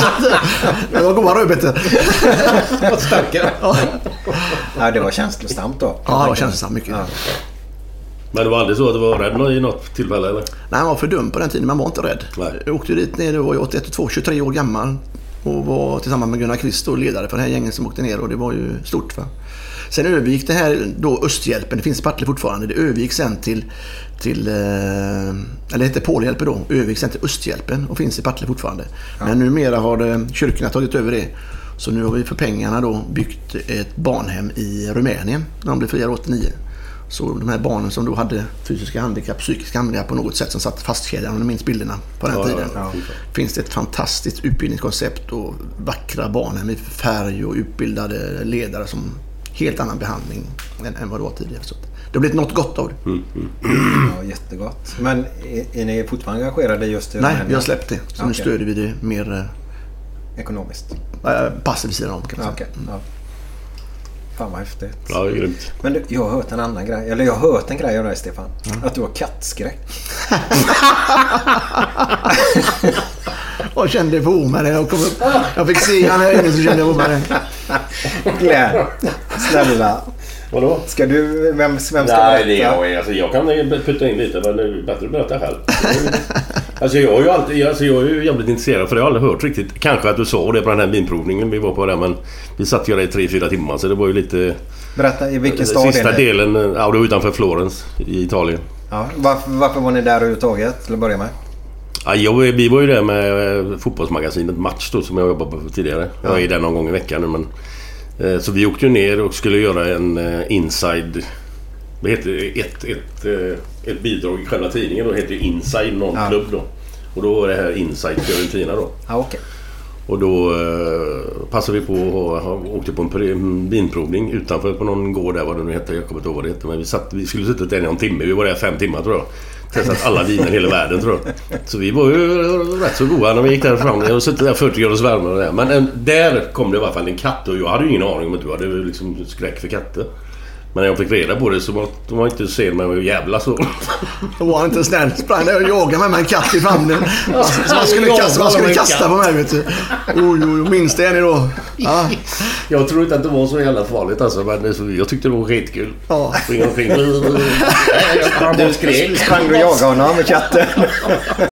att, eh, det var goda rödbetor. Ja, det var känslosamt då. Ja, det var känslosamt mycket. Ja. Men det var aldrig så att du var rädd i något tillfälle eller? Nej, man var för dum på den tiden. Man var inte rädd. Nej. Jag åkte dit ner, då var jag 81, 2, 23 år gammal. Och var tillsammans med Gunnar Kvist och ledare för det här gänget som åkte ner och det var ju stort. Va? Sen övergick det här då Östhjälpen, det finns i Partille fortfarande, det övergick sen till, till eh, eller hette Polhjälpen då, övergick sen till Östhjälpen och finns i Partille fortfarande. Men numera har kyrkorna tagit över det. Så nu har vi för pengarna då byggt ett barnhem i Rumänien när de blev fria 89. Så de här barnen som då hade fysiska handikapp, psykiska handikapp på något sätt som satt fastkedjade, om ni minns bilderna på den Ja, tiden. ja, ja. Finns det ett fantastiskt utbildningskoncept och vackra barnhem i färg och utbildade ledare som helt annan behandling än, än vad det var tidigare. Så det har blivit något gott av det. Ja, jättegott. Men är, är ni fortfarande engagerade just i Nej, vi har släppt det. Så nu Okej. stödjer vi det mer Ekonomiskt? äh, passivt vid sidan om kan man säga. okej. Ja. Fan vad häftigt. Ja, det är grymt. Men du, jag har hört en annan grej. Eller jag har hört en grej av dig Stefan. Att du har kattskräck. Och kände på med det. Jag, kom upp. jag fick se han här inne så kände jag på med det. Glenn, snälla. Vadå? Ska du... Vem, vem ska Nej, det är jag. Alltså, jag kan putta in lite men det är bättre att berätta själv. Alltså jag är ju alltid, alltså jag är ju jävligt intresserad för jag har aldrig hört riktigt. Kanske att du sa det på den här vinprovningen vi var på där men vi satt ju där i 3-4 timmar så det var ju lite... Berätta, i vilken stad är Sista ni? delen, ja det var utanför Florens i Italien. Ja, varför, varför var ni där överhuvudtaget till att börja med? Ja, jag, vi var ju där med eh, fotbollsmagasinet Match då som jag jobbade på tidigare. Jag är där någon gång i veckan nu men... eh, Så vi åkte ner och skulle göra en eh, inside... Vad heter det? Ett, ett, eh, ett bidrag i själva tidningen då heter ju Inside någon Ja. klubb då. Och då var det här Inside Fiorentina då. Ja, okej. Och då eh, passade vi på och åkte på en vinprovning utanför på någon gård där vad det nu hette. Jag kommer inte ihåg vad det hette. Men vi, satt, vi skulle suttit där i någon timme. Vi var där fem timmar tror jag. Testat alla viner i hela världen tror jag. Så vi var ju rätt så goda när vi gick där fram. Jag har suttit där 40 graders värme och det. Men en, där kom det i alla fall en katt och jag hade ju ingen aning om att du hade liksom skräck för katter. Men när jag fick reda på det så var de var inte sen med mig jävla så. Då var han inte snäll. Sprang och jagade mig med en katt i famnen. Så man skulle kasta, man skulle kasta på mig vet du. Oj, oj, oj. Minns det ni då? Ja. Jag tror inte att det var så jävla farligt alltså. Men jag tyckte det var skitkul. Ja. Springa omkring. Du skrek. Sprang du och jagade honom med katten?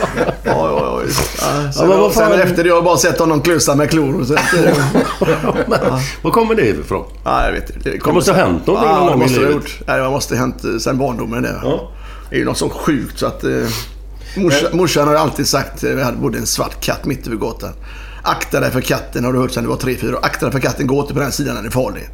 Oj, oj, oj. Ja, så Ja, sen efter det har jag bara sett honom klussa med klor. Och så, Var kommer det ifrån? ja, jag vet inte. Det måste ha hänt någonting någon Ja, det gång i livet. gjort. Det måste ha hänt eh, sen barndomen det. Ja. Det är ju något så sjukt så att... Eh, morsa, morsan har alltid sagt, eh, vi hade bodde en svart katt mitt över gatan. Akta dig för katten har du hört sedan du var tre fyra år. Akta dig för katten, gå inte på den sidan, den är farlig.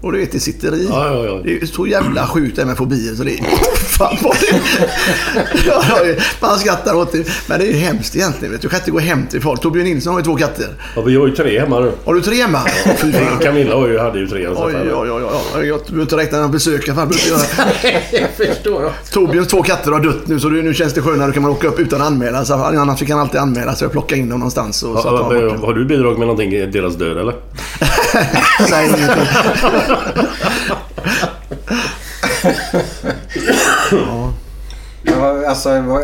Och du vet, det sitter i. Ja, ja, ja. Det är så jävla sjukt det med fobier så det är... Fan vad det... man skrattar åt det. Men det är ju hemskt egentligen. Vet du. du kan inte gå hem till folk. Torbjörn Nilsson har ju två katter. Ja, vi har ju tre hemma nu. Har du tre hemma? Fan. Camilla har ju, hade ju tre. Oj, oj, oj, oj. oj. Jag behöver inte räkna några besökare. Fan. Jag förstår. jag. Torbjörns två katter har dött nu så nu känns det skönare. Då kan man åka upp utan anmälan. Så annars fick han alltid anmäla så jag plockade in dem någonstans. Och så Ja, att har, har du bidragit med någonting i deras död eller? Säg ingenting. Ja, alltså, vad,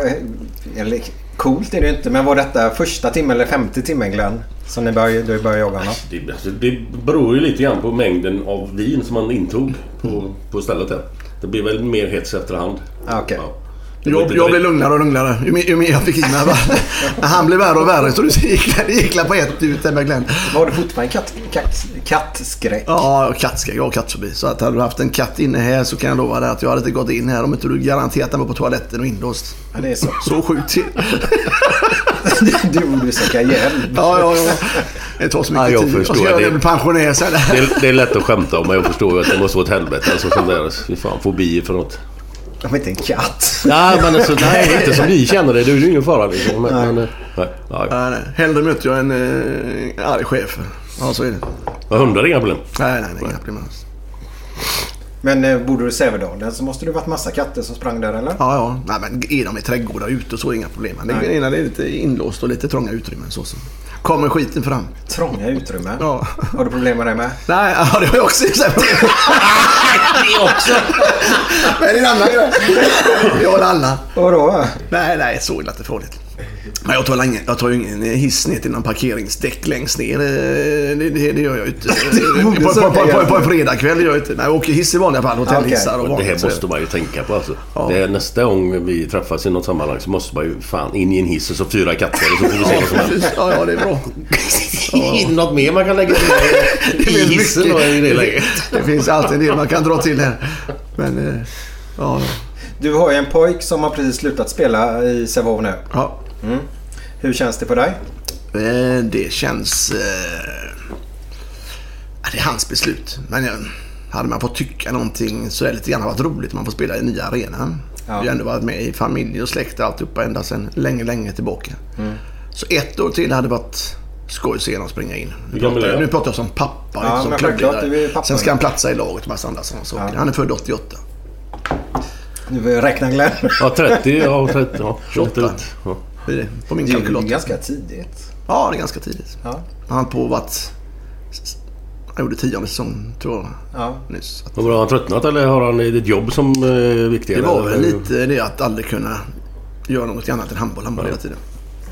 eller, coolt är det inte. Men var detta första timmen eller femte timmen Glenn? Som ni började, du började jaga honom? Det, alltså, det beror ju lite grann på mängden av vin som man intog på, på stället här. Det blir väl mer hets efterhand. Ah. Det var Jag, jag blev lugnare och lugnare ju mer, ju mer jag fick i mig. va. Han blev värre och värre så det gick, det gick på ett ut där med Glenn. Var du fortfarande katt, katt, kattskräck? Ja, kattskräck. Jag har kattfobi. Så att hade du haft en katt inne här så kan jag lova dig att jag hade inte gått in här om inte du garanterat den var på toaletten och inlåst. Ja, det är så. Så sjukt du borde söka hjälp. Ja, ja, ja. Det tar så mycket Ja, jag tid. Jag förstår det med pensionär sen. Det är, det är lätt att skämta om men jag förstår ju att det måste vara ett helvete. Alltså där, fan, fobier för något. De är inte en katt. Nej, men alltså, nej, inte som vi känner det. Det är ju ingen fara liksom. Men, men, eh, nej, ja, ja. Nej, nej. Hellre möter jag en eh, arg chef. Ja, så är det. Men hundar är inga problem. Nej, nej, nej. Inga problem alls. Men eh, bor du i Sävedalen så måste det varit massa katter som sprang där eller? Ja, ja. Nej, men är de i trädgårdar ute så är det inga problem. Men det, är- det är lite inlåst och lite trånga utrymmen så. så. Kommer skiten fram. Trånga utrymmen? Ja. Har du problem med det med? Nej, ja, det har jag också. det också. Men det är en annan grej. Jag har alla. Vadå? Nej, nej, så illa inte farligt. Men jag tar, länge, jag tar ju ingen hiss ner till någon parkeringsdäck längst ner. Eh, Det, det, det gör jag ju inte. På, på, på, på, på en fredagkväll gör jag inte. Nej, jag åker hiss i vanliga fall. Hotellhissar och Och det här måste man ju tänka på alltså. Det är nästa gång vi träffas i något sammanhang så måste man ju fan in i en hiss och så fyra katter och så får vi se vad som händer. Ja, ja, det är bra. Något mer man kan lägga till i hissen då i det läget? Det finns alltid en del man kan dra till här. Men, eh, ja. Du har ju en pojk som har precis slutat spela i Sävehof nu. ja. Mm. Hur känns det för dig? Eh, Det känns... Eh, ja, det är hans beslut. Men jag, hade man fått tycka någonting så är det lite grann varit roligt man får spela i nya arenan. Ja. Vi har ändå varit med i familj och släkt och alltihopa ända sedan länge, länge tillbaka. Så ett år till hade varit skoj att se honom springa in. Nu pratar, jag, nu pratar jag som pappa. Ja, inte som klubbledare. Sen ska han platsa i laget och massa andra sådana saker. Han är född 88. Nu vill jag räkna Glenn. Ja, 30. Ja, 30. Ja, 28. Ja. Det är det, på min Det är ganska tidigt. Ja, det är ganska tidigt. Ja. Han har på varit... Han gjorde tionde säsong, tror jag, Ja. nyss. Att Men Har han tröttnat eller har han ett jobb som är viktigare? Det var väl lite det att aldrig kunna göra något annat än handboll, handboll hela tiden.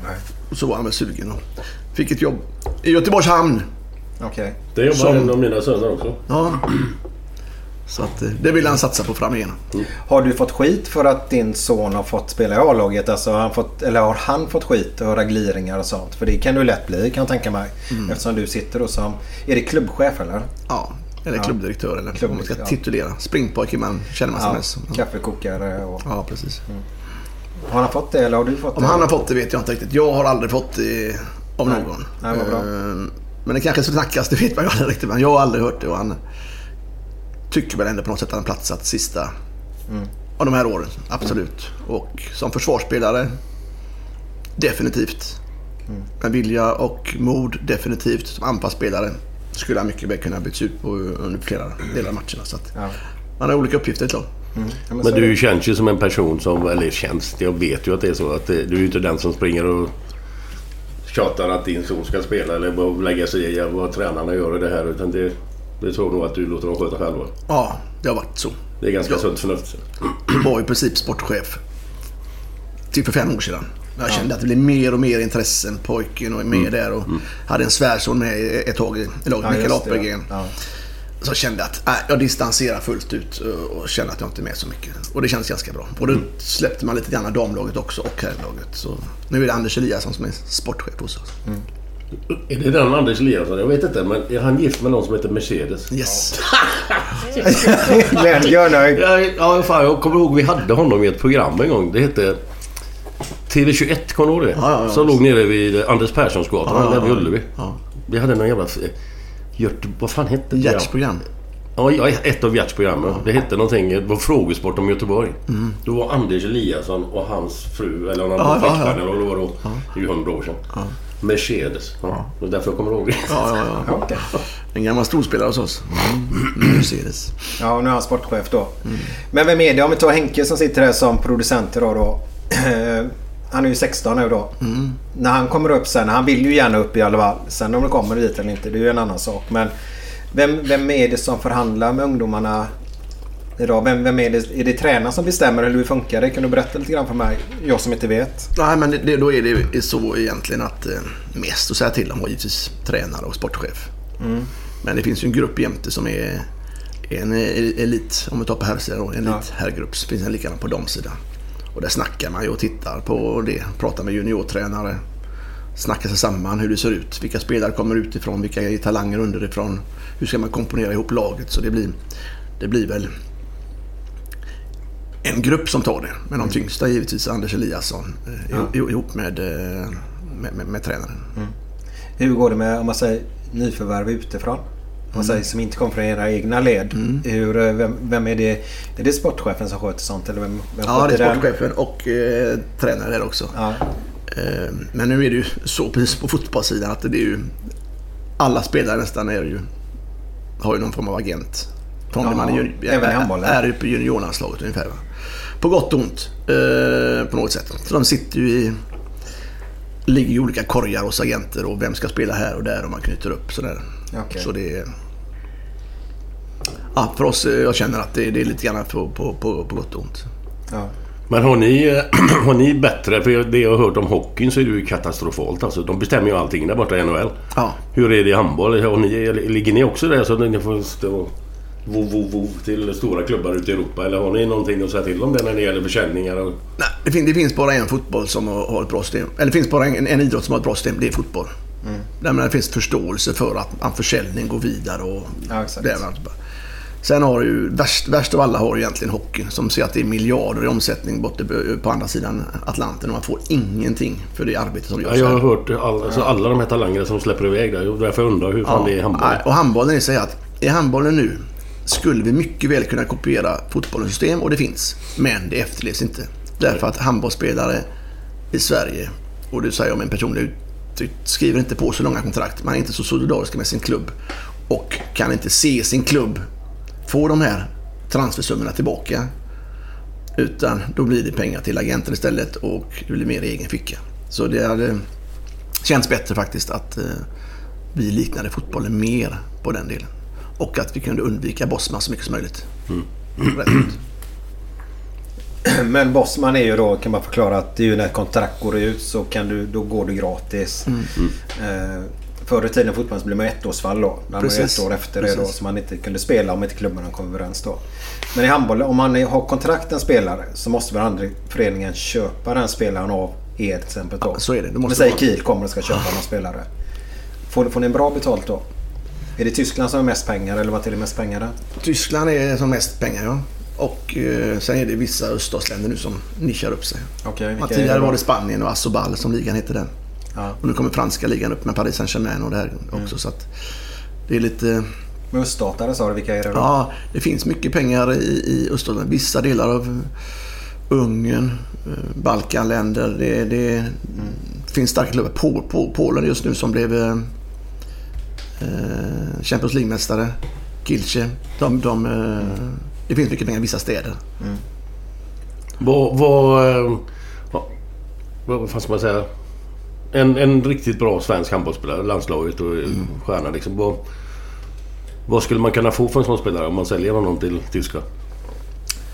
Nej. Och så var han väl sugen och fick ett jobb i Göteborgs hamn. Okej. Det jobbar Som- en av mina söner också. Ja. Så att eh, det vill han satsa på fram igen. Har du fått skit för att din son har fått spela i A-laget? Alltså har han fått, eller har han fått skit och höra gliringar och sånt? För det kan du lätt bli kan jag tänka mig. Mm. Eftersom du sitter då som... Är det klubbchef eller? Ja, eller klubbdirektör eller vad man ska ja. titulera. Springpojke man känner man som Ja. Ja. kaffekokare och... ja, precis. Har han fått det eller har du fått Om det? han har fått det vet jag inte riktigt. Jag har aldrig fått det av Nej. någon. Nej, vad bra. Eh, Men det kanske snackas, det vet man ju aldrig riktigt. Men jag har aldrig hört det och han tycker väl ändå på något sätt att han platsat sista Mm. av de här åren. Absolut. Och som försvarsspelare, definitivt. Mm. Med vilja och mod, definitivt. Som anfallsspelare skulle han mycket väl kunna byts ut på under flera delar av matcherna. Så att Ja. man har olika uppgifter, klart. Ja, men Men så är du känns ju som en person som, eller känns, jag vet ju att det är så att det, du är ju inte den som springer och tjatar att din son ska spela eller lägga sig i vad tränarna gör i det här. Utan det, det tror nog att du låter dem sköta själva. Ja, det har varit så. Det är ganska Ja. sunt förnuft. Jag var i princip sportchef till för fem år sedan. Jag kände att det blev mer och mer intressen. Pojken och med där och hade en svärson med ett tag i laget, Ja, Mikael Apelgren. ja. Så jag kände att äh, jag distanserar fullt ut och- känner att jag inte är med så mycket. Och det känns ganska bra. Och då släppte man lite grann damlaget också och herrlaget. Så nu är det Anders Eliasson som är sportchef hos oss. Är det den Anders Eliasson? Jag vet inte. Men är han gift med någon som heter Mercedes? Yes. Glenn, gör nöjd. Ja, ja, fan, jag kommer ihåg vi hade honom i ett program en gång. Det hette TV21, kommer du ihåg det? Ja, ja, ja. Som låg nere vid Anders Perssonsgatan, Ja, ja, där vid ja. Ullevi. Ja. Vi hade någon jävla... eh, Göte... Vad fan hette det? Gerts program. Ja, ett av Gerts program. Det hette någonting, det var frågesport om Göteborg. Mm. Då var Anders Eliasson och hans fru, eller någon annan ja, ja. eller vad det var då. Det är ju hundra år sedan. Mercedes. Ja. Det är därför jag kommer ihåg det. Ja, ja, ja. Okej. En gammal storspelare hos oss. Mm. Mercedes. Ja, nu är han sportchef då. Men vem är det? Om vi tar Henke som sitter här som producent idag då. Han är ju 16 nu då. När han kommer upp sen, han vill ju gärna upp i alla fall. Sen om det kommer dit eller inte, det är ju en annan sak. Men vem, vem är det som förhandlar med ungdomarna idag? Vem, vem är det? Är det tränaren som bestämmer eller hur funkar det? Kan du berätta lite grann för mig? Jag som inte vet. Nej, men det, då är det så egentligen att eh, mest att säga till om var givetvis tränare och sportchef. Men det finns ju en grupp jämte som är en elit, om vi tar på herrsidan, då, en Ja. elit herrgrupp. Så finns en likadan på damsidan. Och där snackar man ju och tittar på det. Pratar med juniortränare. Snackar sig samman hur det ser ut. Vilka spelare kommer utifrån? Vilka är talanger underifrån? Hur ska man komponera ihop laget? Så det blir, det blir väl en grupp som tar det. Men de tyngsta är givetvis Anders Eliasson eh, Ja. ihop med, eh, med, med, med tränaren. Hur går det med, om man säger, nyförvärv utifrån? man säger, som inte kommer från era egna led. Mm. Hur, eh, vem, vem är det? Är det sportchefen som sköter sånt? Eller vem, vem Ja, det är den? sportchefen och eh, tränare där också. Ja. Eh, men nu är det ju så precis på fotbollssidan att det är ju... Alla spelare nästan är ju, har ju någon form av agent. Från Ja, man är, ju- i handbollen. är uppe i juniorlandslaget ungefär. Va? På gott och ont eh, på något sätt. Så de sitter ju i... Ligger i olika korgar hos agenter och vem ska spela här och där och man knyter upp sådär. Okej. Så det är... Ja, för oss, eh, jag känner att det, det är lite grann på, på, på, på gott och ont. Ja. Men har ni, eh, har ni bättre... För det jag har hört om hockeyn så är det ju katastrofalt. Alltså, de bestämmer ju allting där borta i NHL. Ja. Hur är det i handboll? Har ni, ligger ni också där så att ni får stå vo, vo, vo till stora klubbar ute i Europa? Eller har ni någonting att säga till om det när det gäller försäljningar? Och... Nej, det, fin- det finns bara en fotboll som har ett bra system. Eller det finns bara en, en idrott som har ett bra system. Det är fotboll. Mm. Där men det finns förståelse för att, försäljning går vidare. Och Ja, exakt. Sen har du ju, värst, värst av alla har ju egentligen hockeyn som ser att det är miljarder i omsättning borta på- andra sidan Atlanten och man får ingenting för det arbete som görs. Ja, jag har hört all, alltså, alla de här talangerna som släpper iväg där. Därför undrar jag hur fan det är i handboll. nej, Och handbollen är så här att i handbollen nu skulle vi mycket väl kunna kopiera fotbollens system och det finns. Men det efterlevs inte. Därför att handbollsspelare i Sverige, och det säger jag med en personlig uttryck, skriver inte på så långa kontrakt. Man är inte så solidarisk med sin klubb. Och kan inte se sin klubb få de här transfersummorna tillbaka. Utan då blir det pengar till agenter istället och det blir mer i egen ficka. Så det hade eh, känts bättre faktiskt att eh, vi liknade fotbollen mer på den delen. Och att vi kunde undvika Bosman så mycket som möjligt. Ut. Men Bosman är ju då, kan man förklara, att det är ju när kontrakt går ut så kan du, då går du gratis. Mm. Eh, förr i tiden fotbollen blev man ettårsfall då. När man Precis. ett år efter det då. Precis. Så man inte kunde spela om inte klubbarna kom överens då. Men i handboll, om man har kontrakt en spelare så måste väl andra föreningen köpa den spelaren av er till exempel då. så är det. Det måste säger vara. Kiel kommer och ska köpa någon spelare. Får, får ni bra betalt då? Är det Tyskland som har mest pengar eller vad är det mest pengar där? Tyskland är som mest pengar ja. Och eh, sen är det vissa öststatsländer nu som nischar upp sig. Det tidigare var det Spanien och Asobal som ligan hette den. Ja. Och nu kommer franska ligan upp med Paris Saint-Germain och det här också. Så att det är lite... Men öststatare sa du, vilka är det då? Ja, det finns mycket pengar i, i Öststaterna. Vissa delar av Ungern, eh, Balkanländer. Det, det finns starka klubbar. Pol, Pol, Polen just nu som blev eh, Champions League-mästare. Kielce. De, de, eh, Det finns mycket pengar i vissa städer. Vad... Vad, eh, vad, vad ska man säga? En, en riktigt bra svensk handbollsspelare, landslaget och mm. stjärna liksom. Vad, vad skulle man kunna få för en sån spelare om man säljer honom till Tyskland?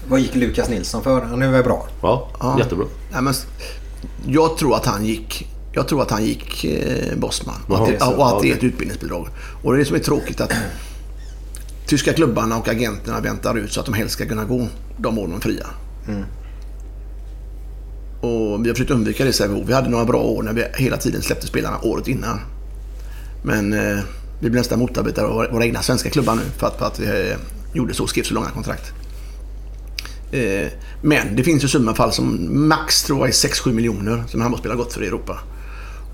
Vad gick Lukas Nilsson för? Han är väl bra? Ja, Ja. jättebra. Nej, men, jag tror att han gick jag tror att han gick eh, Bosman och att, det, och att det är ett utbildningsbidrag. Och det är det som är tråkigt att tyska klubbarna och agenterna väntar ut så att de helst ska kunna gå de år de fria. Och vi har försökt undvika det i Sävehof. Vi hade några bra år när vi hela tiden släppte spelarna året innan. Men eh, vi blev nästan motarbetade av våra- våra egna svenska klubbar nu för att, för att vi eh, gjorde så, skrev så långa kontrakt. Eh, men det finns ju summa fall som max tror jag är 6-7 miljoner som handbollsspelare har gått för i Europa.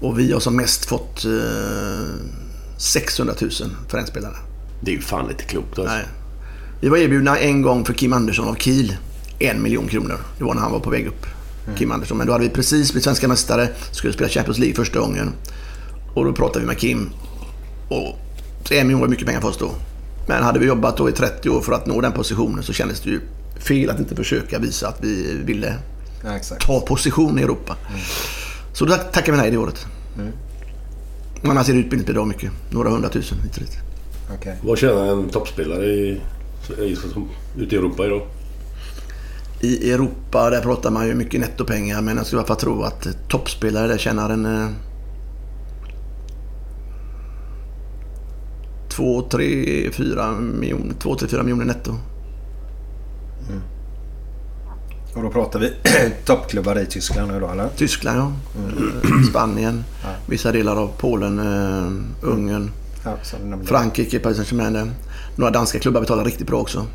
Och vi har som mest fått eh, 600 000 för en spelare. Det är ju fan inte klokt alltså. Nej. Vi var erbjudna en gång för Kim Andersson av Kiel en miljon kronor. Det var när han var på väg upp. Kim Andersson. Men då hade vi precis blivit svenska mästare. Skulle spela Champions League första gången. Och då pratade vi med Kim. Och en miljon var mycket pengar för oss då. Men hade vi jobbat då i 30 år för att nå den positionen så kändes det ju fel att inte försöka visa att vi ville Ja, ta position i Europa. Så då tackade vi nej det året. Men annars är det utbildningsbidrag mycket. Några hundratusen hit och dit. Okej. Vad tjänar en toppspelare i, i, ute i Europa idag? I Europa där pratar man ju mycket nettopengar men jag skulle i alla fall tro att toppspelare där tjänar en... Eh, två, tre, fyra miljoner, två, tre, fyra miljoner netto. Och då pratar vi toppklubbar i Tyskland nu då eller? Tyskland ja. Eh, Spanien. Vissa delar av Polen, eh, Ungern. Ja. Frankrike, Paris Saint-Germain. Några danska klubbar betalar riktigt bra också.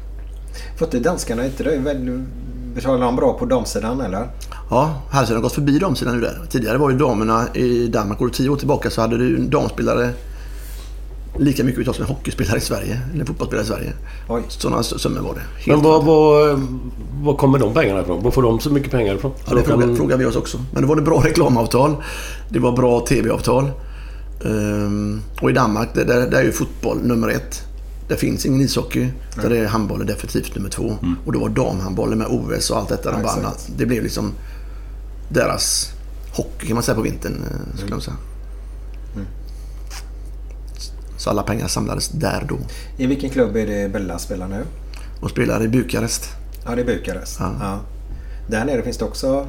Det är danskarna, inte det? Väl, betalar de bra på damsidan eller? Ja, Halsen har gått förbi damsidan nu där. Tidigare var ju damerna i Danmark, går tio år tillbaka så hade du damspelare lika mycket betalt som en hockeyspelare i Sverige. Eller en fotbollsspelare i Sverige. Oj. Sådana summor var det. Helt Men vad, vad, vad kommer de pengarna ifrån? Var får de så mycket pengar ifrån? Ja, det frågar, frågar vi oss också. Men det var det bra reklamavtal. Det var bra tv-avtal. Ehm, och i Danmark, där, där, där är ju fotboll nummer ett. Det finns ingen ishockey. Där är handbollen definitivt nummer två. Och då var damhandbollen med OS och allt detta. Ja, de det blev liksom deras hockey kan man säga på vintern. eh, Skulle jag säga. Så alla pengar samlades där då. I vilken klubb är det Bella spelar nu? Och spelar i Bukarest. Ja, det är Bukarest. Ja. Ja. Där nere finns det också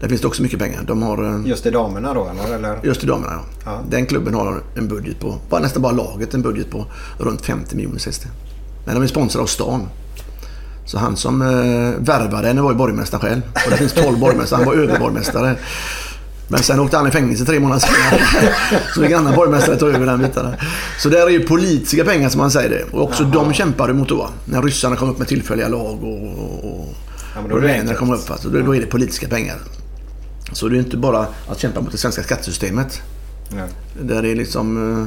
Där finns det också mycket pengar. De har... eh, just i damerna då eller? Just i damerna ja. Ja. Den klubben har en budget på, bara, nästan bara laget en budget på runt 50 miljoner sägs det. Men de är sponsrade av stan. Så han som eh, värvade henne var ju borgmästare själv. Och det finns 12 borgmästare. Han var överborgmästare. Men sen åkte han i fängelse tre månader senare. Så en annan borgmästare tog över den biten. Så där är ju politiska pengar som man säger det. Och också de kämpade mot då. När ryssarna kom upp med tillfälliga lag och, och, Ja, då det kom upp. Alltså, då, då är det politiska pengar. Så det är inte bara att kämpa mot det svenska skattesystemet. Nej. Där det är liksom eh,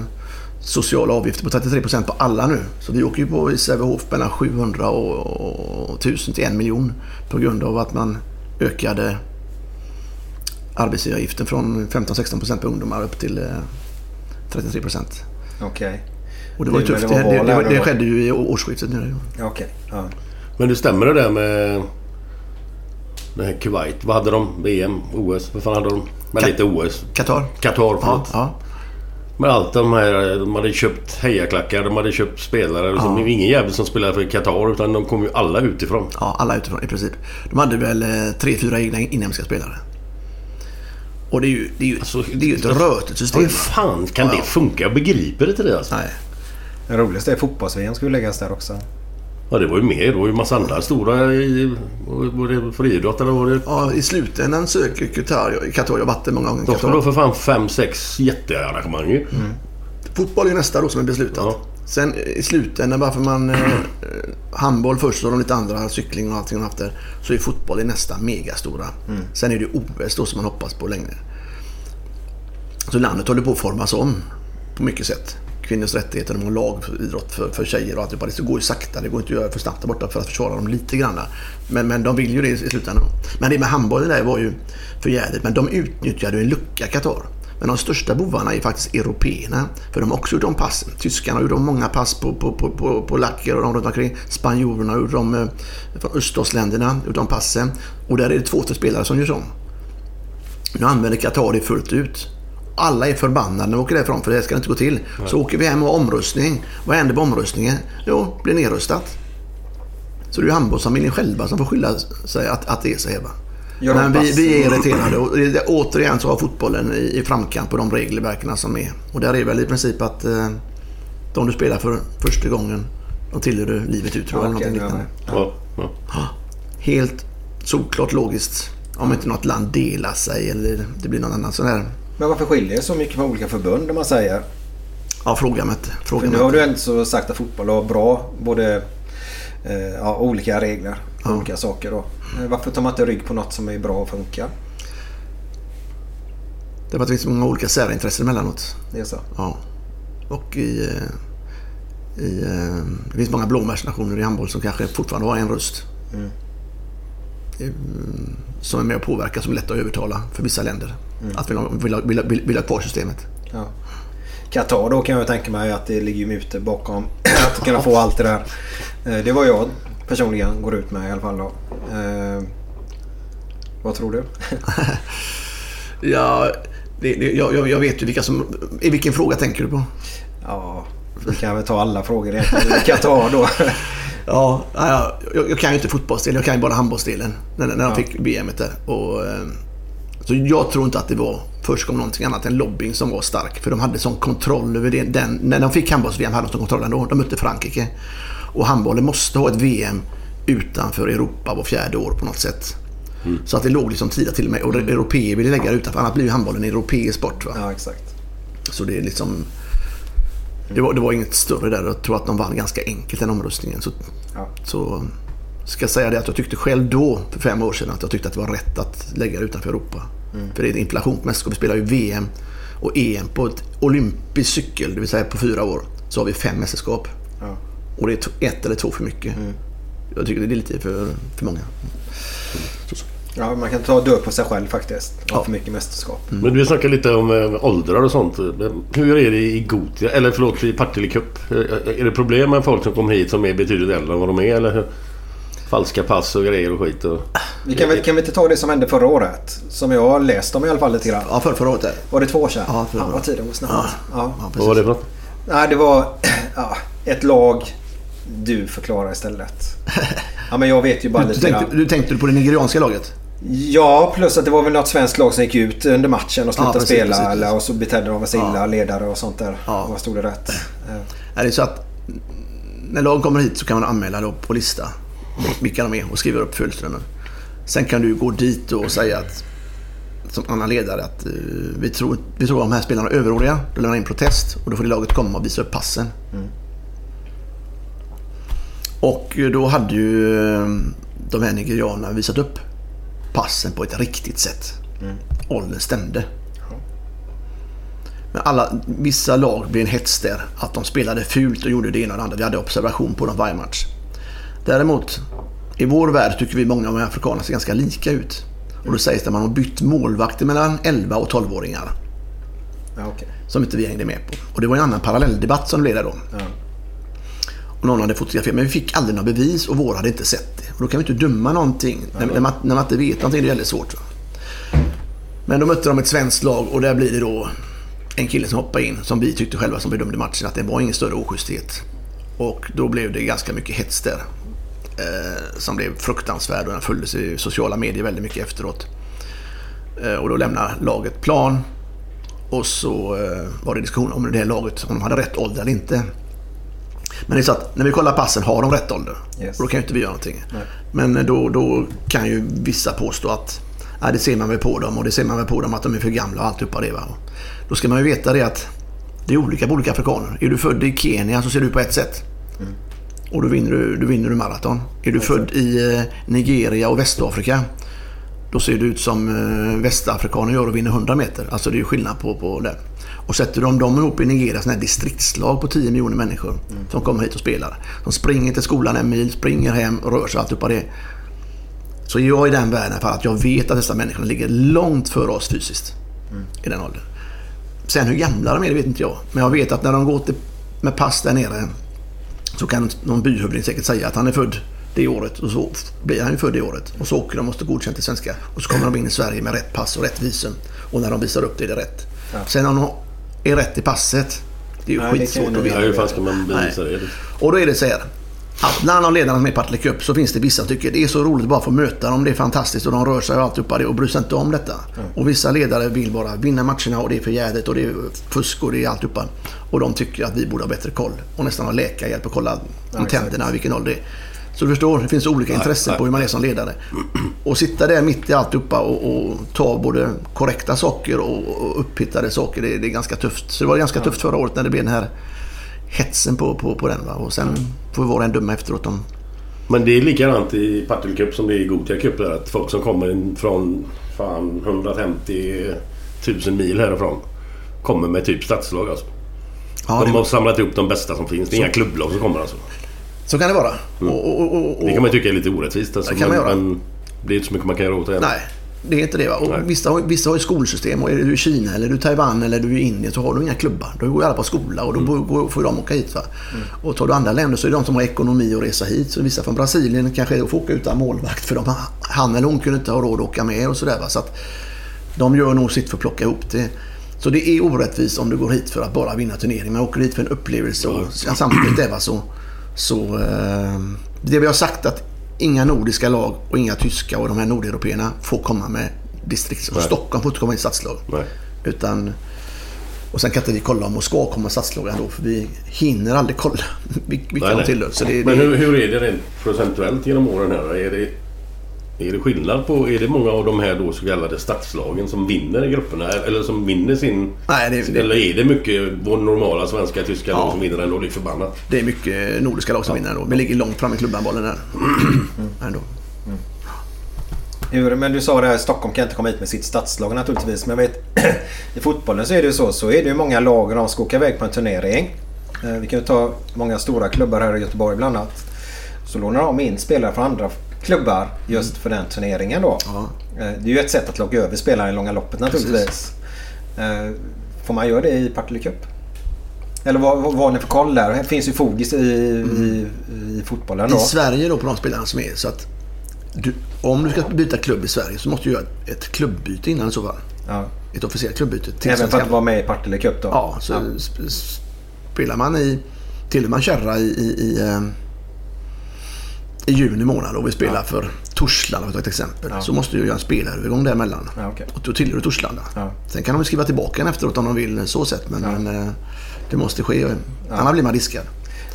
sociala avgifter på 33 procent på alla nu. Så vi åker ju på i Sävehof mellan 700 och, och 1000 till en miljon på grund av att man ökade arbetsgivaravgiften från 15-16 procent på ungdomar upp till eh, 33 procent. Okej. Och det var ju tufft. det Det, var det, det, skedde ju i årsskiftet nu. Ja, Okej. Ja. Men det stämmer det där med... Det här Kuwait. Vad hade de? VM? OS? Vad fan hade de? Men Ka- lite OS. Qatar? Qatar, Ja, förlåt. ja. Men allt de här... De hade köpt hejaklackar, de hade köpt spelare. Liksom, Det var ingen jävel som spelade för Qatar utan de kom ju alla utifrån. ja, alla utifrån i princip. De hade väl eh, tre, fyra egna inhemska spelare. Och det är ju, det är ju, det är ju ett rötet system. Hur fan kan det funka? Jag begriper inte det alltså. Nej. Det roligaste är fotbolls-VM skulle läggas där också. Ja, det var ju mer. Det var ju massa andra stora... Var det friidrott eller var det... Ja, i slutändan söker Qatar, Qatar, har varit många gånger. De då för fan fem, sex jättearrangemang ju. Fotboll är nästa då som är beslutat. Ja. Sen eh, i slutändan, varför man... Eh, handboll först och de lite andra, cykling och allting de haft där. Så är fotboll i nästa megastora. Sen är det OS då som man hoppas på längre. Så landet håller på att formas om på mycket sätt. Kvinnors rättigheter, de har lagidrott för, för tjejer och allt. Det går ju sakta, det går inte att göra för snabbt där borta för att försvara dem lite grann. Men, men de vill ju det i slutändan. Men det med handbollen där var ju för jävligt. Men de utnyttjade en lucka, Qatar. Men de största bovarna är faktiskt européerna. För de har också gjort om pass. Tyskarna har gjort om många pass på, på, på, på, på lacker och de runt omkring. Spanjorerna har gjort om eh, från öststatsländerna, gjort om passen. Och där är det två, tre spelare som gör om. Nu använder Qatar det fullt ut. Alla är förbannade när de åker därifrån för det ska inte gå till. Så åker vi hem och har omröstning. Vad händer på omröstningen? Jo, blir nedröstat. Så det är handbollsfamiljen själva som får skylla sig att, att det är så här. va. Men vi, vi är irriterade och det, återigen så har fotbollen i, i framkant på de regelverken som är. Och där är väl i princip att eh, de du spelar för första gången, de tillhör du livet ut tror jag. Ja, någonting ja. Ja, ja. Helt solklart logiskt. Om inte något land delar sig eller det blir någon annan sån här... Men varför skiljer det så mycket på olika förbund om man säger? Ja, fråga mig inte. Fråga nu har inte. du ändå så sagt att fotboll har bra både eh, ja, olika regler för olika saker. Då. Eh, Varför tar man inte rygg på något som är bra och funkar? Det är för att det finns många olika särintressen emellanåt. Det är så. Ja. Och i... eh, i eh, det finns många blåbärsnationer i handboll som kanske fortfarande har en röst. Mm. Som är med och påverkar, som är lätt att övertala för vissa länder. Att vilja, vilja, vilja, vilja ha kvar systemet. Ja. Qatar då kan jag tänka mig att det ligger mute bakom att kunna få allt det där. Det var jag personligen går ut med i alla fall då. Eh, vad tror du? Ja, det, det, jag, jag- vet ju vilka som... I vilken fråga tänker du på? Ja, vi kan väl ta alla frågor egentligen. Qatar då. Ja, ja, jag, jag kan ju inte fotbollsdelen, jag kan ju bara handbollsdelen. När, när de Ja. fick VM där. Och, eh, så jag tror inte att det var först kom någonting annat än lobbying som var stark. För de hade sån kontroll över det. Den, när de fick handbolls-VM hade de sån kontroll ändå. De mötte Frankrike. Och handbollen måste ha ett VM utanför Europa var fjärde år på något sätt. Så att det låg liksom tidigt till och med. Och mm. europeer ville lägga det utanför. Annars blir ju handbollen en europeisk sport. Va? Ja, exakt. Så det är liksom... Det var, det var inget större där. Jag tror att de vann ganska enkelt den omröstningen. Så, Ja. så ska jag säga det att jag tyckte själv då, för fem år sedan, att jag tyckte att det var rätt att lägga det utanför Europa. För det är ett inflationsmästerskap. Vi spelar ju VM Och EM på ett olympisk cykel, det vill säga på fyra år, så har vi fem mästerskap. Ja. Och det är ett eller två för mycket. Jag tycker det är lite för, för många. Ja, man kan ta död på sig själv faktiskt. Ha Ja. för mycket mästerskap. Men vi snackar lite om eh, åldrar och sånt. Hur är det i Gotia? Eller förlåt, i Partille Cup? Eh, Är det problem med folk som kommer hit som är betydligt äldre än vad de är? Eller hur? Falska pass och grejer och skit? Och... Vi kan, väl, kan vi inte ta det som hände förra året? Som jag har läst om i alla fall lite grann. Ja, för, förra året. Var det två år sedan? Ja, förra året. tiden går snabbt. Ja. Ja. Ja, Vad var det för något? Nej, det var ja, ett lag. Du förklarar istället. Ja, men jag vet ju bara Du, lite tänkte, du tänkte på det nigerianska laget? Ja, plus att det var väl något svenskt lag som gick ut under matchen och slutade precis, spela. precis, precis. Eller, och så betedde de sig illa, Ja. ledare och sånt där. Ja. Vad stod det rätt? Eh, Är det så att när lag kommer hit så kan man anmäla då på lista vilka de är och skriva upp födelsedagen. Sen kan du gå dit och säga att som annan ledare att eh, vi, tror, vi tror att de här spelarna är överåriga. Då lämnar in protest och då får det laget komma och visa upp passen. Och då hade ju eh, de här nigerianerna visat upp passen på ett riktigt sätt. Åldern stämde. Men alla, vissa lag blev en hets där. Att de spelade fult och gjorde det ena och det andra. Vi hade observation på dem varje match. Däremot, i vår värld tycker vi många av de afrikanerna ser ganska lika ut. Och då sägs det att man har bytt målvakter mellan 11 och 12-åringar. Ja, okej. Som inte vi hängde med på. Och det var en annan parallelldebatt som blev där då. Ja. Någon hade fotograferat, men vi fick aldrig några bevis och våra hade inte sett det. Och då kan vi inte döma någonting när, när, man, när man inte vet någonting. Det är väldigt svårt. Men då mötte de ett svenskt lag och där blir det då en kille som hoppar in, som vi tyckte själva som bedömde matchen, att det var ingen större oschysthet. Och då blev det ganska mycket hets där. Eh, som blev fruktansvärd och den följdes i sociala medier väldigt mycket efteråt. Eh, och då lämnade laget plan. Och så eh, var det diskussion om det här laget, om de hade rätt ålder eller inte. Men det är så att när vi kollar passen har de rätt ålder. Yes. Och då kan ju inte vi göra någonting. Men då, då kan ju vissa påstå att ja, det ser man väl på dem och det ser man väl på dem att de är för gamla och alltihopa det. Va? Då ska man ju veta det att det är olika på olika afrikaner. Är du född i Kenya så ser du på ett sätt. Och då vinner du, då vinner du maraton. Är du född i eh, Nigeria och Västafrika då ser det ut som eh, västafrikaner gör och vinner 100 meter. Alltså det är skillnad på, på det. Och sätter de dem ihop i Nigeria, sådana här distriktslag på 10 miljoner människor som kommer hit och spelar. De springer till skolan en mil, springer hem och rör sig alltihopa det. Så jag är i den världen för att jag vet att dessa människor ligger långt före oss fysiskt. I den åldern. Sen hur gamla de är, det vet inte jag. Men jag vet att när de går till, med pass där nere så kan någon byhövding säkert säga att han är född det året och så blir han ju född det året. Och så åker de och måste godkänt till svenska. Och så kommer de in i Sverige med rätt pass och rätt visum. Och när de visar upp det är det rätt. Sen om de är rätt i passet, det är ju Nej, skitsvårt att veta. Ja, hur fan ska man bevisa det? Och då är det så här. Att bland de ledarna som är i Partille Cup så finns det vissa som tycker det är så roligt att bara få möta dem. Det är fantastiskt och de rör sig och alltihopa det och bryr sig inte om detta. Och vissa ledare vill bara vinna matcherna och det är för jädet och det är fusk och det är alltihopa. Och de tycker att vi borde ha bättre koll och nästan ha läkarhjälp och kolla om tänderna och vilken ålder det är. Så du förstår, det finns olika intressen på hur man är som ledare. Och sitta där mitt i alltihopa och, och ta både korrekta saker och, och upphittade saker, det, det är ganska tufft. Så det var ganska tufft förra året när det blev den här hetsen på, på, på den. Va? Och sen får vi var och en döma efteråt om... Men det är likadant i Partille Cup som det är i Gothia Cup. Där, att folk som kommer från fan 150 000 mil härifrån kommer med typ stadslag alltså. Ja, de har samlat ihop de bästa som finns. Det är inga klubblag som kommer alltså. Så kan det vara. Och, och, och, och, Det kan man tycka är lite orättvist. Alltså, Det kan men, man göra. men det är inte så mycket man kan göra åt det. Nej, det är inte det. Va? Och Nej. vissa, har, vissa har ju skolsystem. Och är du i Kina eller du Taiwan eller du i Indien så har du inga klubbar. Då går alla på skola och då Mm. går- får de åka hit. Va? Och tar du andra länder så är det de som har ekonomi att resa hit. Så vissa från Brasilien kanske får åka utan målvakt för de, han eller hon kunde inte ha råd att åka med och sådär. Så att de gör nog sitt för att plocka ihop det. Så det är orättvist om du går hit för att bara vinna turnering. Man åker hit för en upplevelse och ja, samtidigt är så... så eh, det vi har sagt att inga nordiska lag och inga tyska och de här nordeuropeerna får komma med distrikt. Och. Stockholm får inte komma in i stadslag. Nej. Utan, och sen kan inte vi kolla om Moskva kommer med stadslag ändå. För vi hinner aldrig kolla vilka Nej, de tillhör. Så det, Men hur, hur är det rent procentuellt genom åren här? Är det, är det skillnad på... Är det många av de här då så kallade stadslagen som vinner i grupperna? Eller som vinner sin... Nej, det- det- Eller är det mycket vår normala svenska, tyska Ja. lag som vinner ändå? Lik förbannat. det är mycket nordiska lag som vinner ändå. Vi ligger långt fram i klubban bollen där. Ändå. Hur, men du sa det här, Stockholm kan inte komma hit med sitt stadslag naturligtvis. Men jag vet, i fotbollen så är det ju så. Så är det ju många lag och de ska åka iväg på en turnering. Eh, Vi kan ju ta många stora klubbar här i Göteborg bland annat. Så lånar de in spelare från andra klubbar just för den turneringen då. Ja. Eh, Det är ju ett sätt att locka över spelare i långa loppet naturligtvis. Eh, Får man göra det i Partille Cup? Eller vad, vad, har ni för koll där? Det finns ju fogis i, i, i fotbollen då. I Sverige då på de spelarna som är så att du, om du ska byta klubb i Sverige så måste du göra ett klubbyte innan i så fall. Ja. Ett officiellt klubbyte. till Även för att vara med i Partille Cup då? Ja, så sp- spelar man i... Tillhör man Kärra i, i, i, eh, i juni månad och vi spelar för Torslanda för ett exempel. Så måste du göra en spelarövergång däremellan. Ja, okej. Och då tillhör du Torslanda. Ja. Sen kan de skriva tillbaka en efteråt om de vill så sett. Men, men eh, det måste ske. Annars blir man diskad.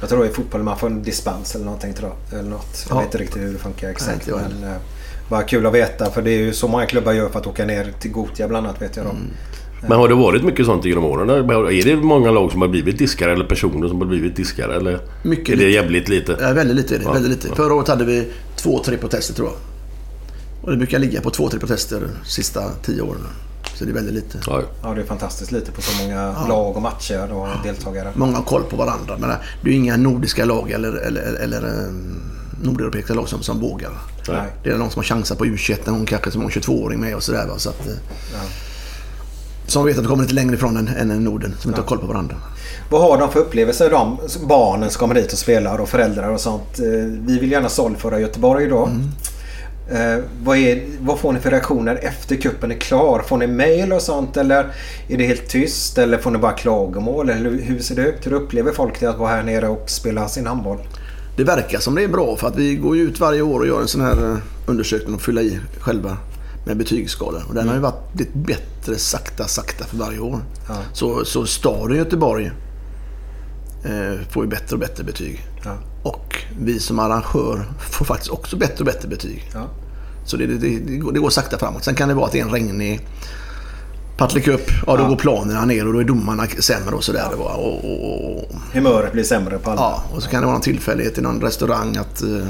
Jag tror i fotboll man får en dispens eller någonting tror jag. Eller något. Jag Ja. vet inte riktigt hur det funkar exakt. jag men, eh, bara kul att veta för det är ju så många klubbar gör för att åka ner till Gotia bland annat vet jag då. Mm. Men har det varit mycket sånt genom åren? Är det många lag som har blivit diskare eller personer som har blivit diskare? Eller Mycket är det lite. jävligt lite? Ja, väldigt lite är det. Ja. Väldigt lite. Förra året hade vi två, tre protester tror jag. Och det brukar ligga på två, tre protester de sista tio åren. Så det är väldigt lite. Ja, Ja det är fantastiskt lite på så många lag och matcher och deltagare. Många har koll på varandra. Men det är ju inga nordiska lag eller, eller, eller eh, nordeuropeiska lag som, som vågar. Nej. Det är någon som har chansat på U21, någon kanske som har en 22-åring med och sådär. Så att, eh, Som vet att de kommer lite längre ifrån än, än Norden, som inte har koll på varandra. Vad har de för upplevelser de barnen som kommer hit och spelar och föräldrar och sånt? Eh, Vi vill gärna saluföra Göteborg då. Eh, vad, är, vad får ni för reaktioner efter kuppen är klar? Får ni mail och sånt eller är det helt tyst? Eller får ni bara klagomål? Eller hur ser det ut? Hur upplever folk det att vara här nere och spela sin handboll? Det verkar som det är bra för att vi går ju ut varje år och gör en sån här eh, undersökning och fylla i själva med betygsskalor. Och den har ju varit blivit bättre sakta, sakta för varje år. Ja. Så, så staden Göteborg eh, får ju bättre och bättre betyg. Ja. Och vi som arrangör får faktiskt också bättre och bättre betyg. Ja. Så det, det, det, det, går, det går sakta framåt. Sen kan det vara att det är en regnig Partille Cup, ja då går planerna ner och då är domarna sämre och sådär. Ja. Och, och, och, Humöret blir sämre på alla. Ja, och så kan det vara någon tillfällighet i någon restaurang att eh,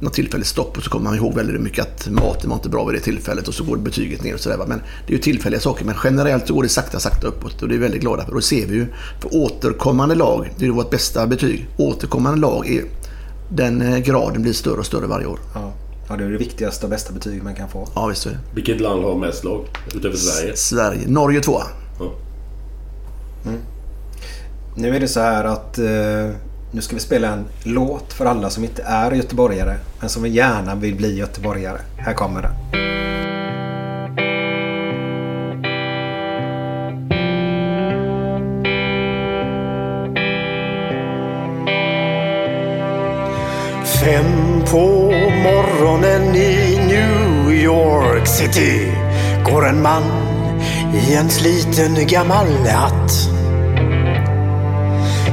något tillfälligt stopp och så kommer man ihåg väldigt mycket att maten var inte bra vid det tillfället och så går betyget ner och sådär. Men det är ju tillfälliga saker men generellt så går det sakta, sakta uppåt och det är vi väldigt glada för. Och det ser vi ju för återkommande lag, det är ju vårt bästa betyg. Återkommande lag, är, den eh, graden blir större och större varje år. Ja. ja, det är det viktigaste och bästa betyget man kan få. Ja, visst är det. Vilket land har mest lag utöver Sverige? Sverige, Norge tvåa. Ja. Nu är det så här att eh, nu ska vi spela en låt för alla som inte är göteborgare men som gärna vill bli göteborgare. Här kommer den. Fem på morgonen i New York City går en man i en sliten gammal hatt.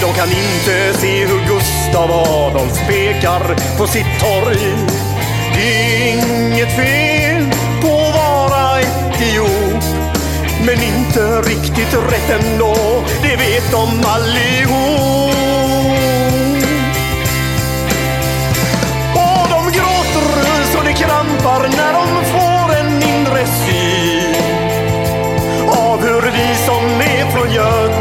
De kan inte se hur Gustav Adolf pekar på sitt torg. Det är inget fel på att vara etiop. Men inte riktigt rätt ändå, det vet de allihop. Och de gråter så det krampar när de får en inre syn av hur vi som är från Göteborg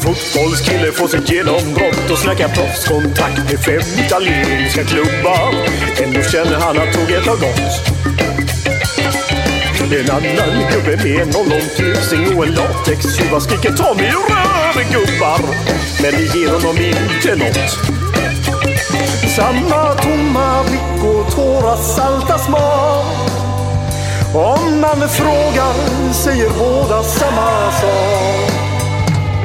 En fotbollskille får sitt genombrott och snackar proffskontakt med fem italienska klubbar. Ändå känner han att tåget har gått. En annan gubbe med en ollontusing och en latextjuva skriker ta mig ur röven gubbar. Men det ger honom inte nåt. Samma tomma blick och tårar salta smak. Om man frågar säger båda samma sak.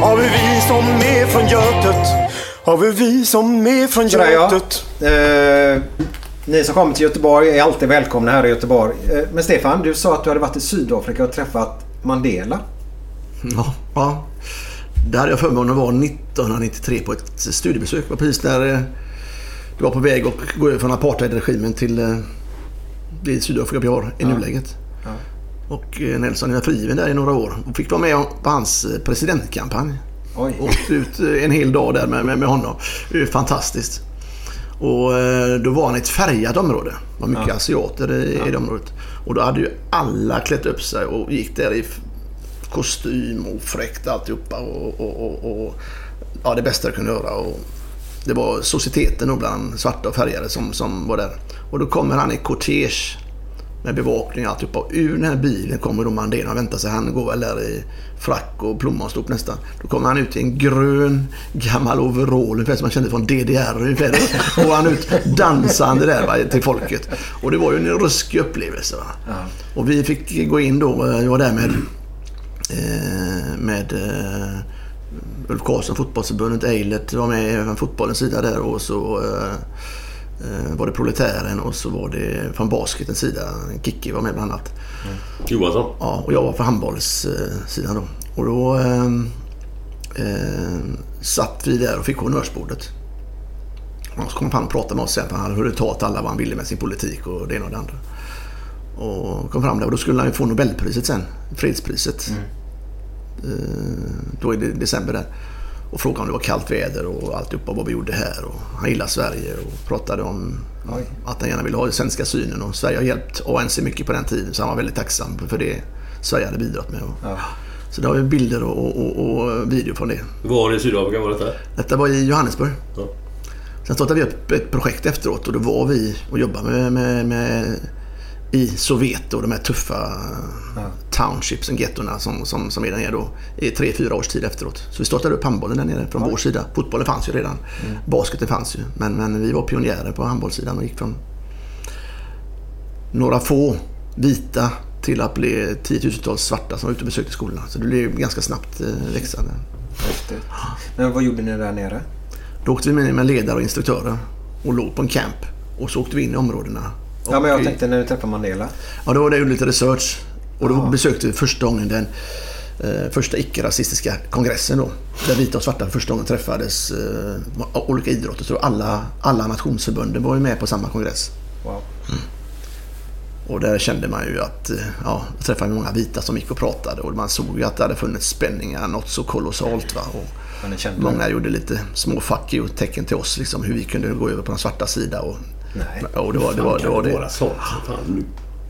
Har vi vi som är från Götet? Har vi vi som är från Sådär ja. Götet? Eh, ni som kommer till Göteborg är alltid välkomna här i Göteborg. Eh, men Stefan, du sa att du hade varit i Sydafrika och träffat Mandela. Ja, ja. Det hade jag förmånen att vara 1993 på ett studiebesök. Det var precis när eh, det var på väg att gå över från apartheidregimen till eh, det Sydafrika vi har i nuläget. Ja. Och eh, Nelson var frigiven där i några år och fick vara med på hans eh, presidentkampanj. Oj. Åkte ut eh, en hel dag där med, med, med honom. Det är fantastiskt. Och då var han i ett färgat område. Det var mycket Ja. asiater i, i det området. Och då hade ju alla klätt upp sig och gick där i kostym och fräckt alltihopa. Och, och, och, och, ja, det bästa jag kunde göra. Och det var societeten bland svarta och färgade som, som var där. Och då kommer han i kortege med bevakning och alltihopa. Och ur den här bilen kommer då Mandela och väntar sig. Han går väl där i frack och plommonstop nästan. Då kommer han ut i en grön gammal overall, ungefär som man kände från DDR ungefär. Går han ut dansande där va, till folket. Och det var ju en ruskig upplevelse. Va? Och vi fick gå in då, jag var där med, eh, med eh, Ulf Karlsson, fotbollsförbundet, Eilert var med från fotbollens sida där och så eh, eh, var det Proletären och så var det från basketens sida, Kikki var med bland annat. Johansson. Ja, och jag var på handbollssidan då. Och då eh, eh, satt vi där och fick honnörsbordet. Och så kom han och pratade med oss sen. för Han hade hunnit ta åt alla vad han ville med sin politik och det ena och det andra. Och kom fram där och då skulle han ju få Nobelpriset sen. Fredspriset. Eh, då i de- december där. Och frågade om det var kallt väder och alltihopa vad vi gjorde här. Och han gillade Sverige och pratade om att han gärna ville ha den svenska synen. Och Sverige har hjälpt ANC mycket på den tiden så han var väldigt tacksam för det Sverige hade bidragit med. Och, Så det har vi bilder och, och, och video från det. Var i Sydafrika var detta? Detta var i Johannesburg. Ja. Sen startade vi upp ett projekt efteråt och då var vi och jobbade med, med, med i Soweto, de här tuffa townshipsen, gettorna som, som, som är där nere då i tre, fyra års tid efteråt. Så vi startade upp handbollen där nere från vår sida. Fotbollen fanns ju redan. Basketen fanns ju. Men, men vi var pionjärer på handbollssidan och gick från några få vita till att bli tiotusentals svarta som var ute och besökte skolorna. Så det blev ganska snabbt eh, växande. Häftigt. Men vad gjorde ni där nere? Då åkte vi med med ledare och instruktörer och låg på en camp. Och så åkte vi in i områdena. Ja, men jag tänkte när du träffade Mandela. Ja, då var det ju lite research. Och då besökte vi första gången den eh, första icke-rasistiska kongressen då. Där vita och svarta för första gången träffades. Eh, olika idrotter. Så alla, alla nationsförbunden var ju med på samma kongress. Wow. Och där kände man ju att, eh, ja, jag träffade många vita som gick och pratade och man såg ju att det hade funnits spänningar, något så kolossalt. Va? Och Ja, många det? gjorde lite små fuck you-tecken till oss, liksom, hur vi kunde gå över på den svarta sida. Och, Nej. och det var det. Var, det, var det. Vara sånt. Fan, nu.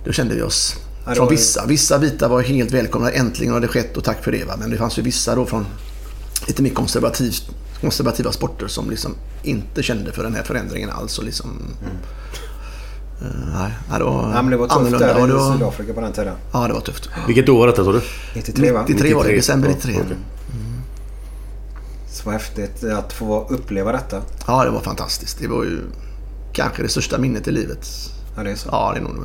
Då kände vi oss Ja, från vissa. Vissa vita var helt välkomna. Äntligen har det skett och tack för det. Va? Men det fanns ju vissa då från lite mer konservativ, konservativa sporter som liksom inte kände för den här förändringen alls. Och liksom, eh, nej, nej, det var, Ja, men det var tufft annorlunda. där i var, Sydafrika på den tiden. Ja, det var tufft. Vilket år var detta sa du? 93 va? 93 var det, 93, december ja, 93. okej. Så häftigt att få uppleva detta. Ja, det var fantastiskt. Det var ju kanske det största minnet i livet. Ja, det är så. Ja, det är nog...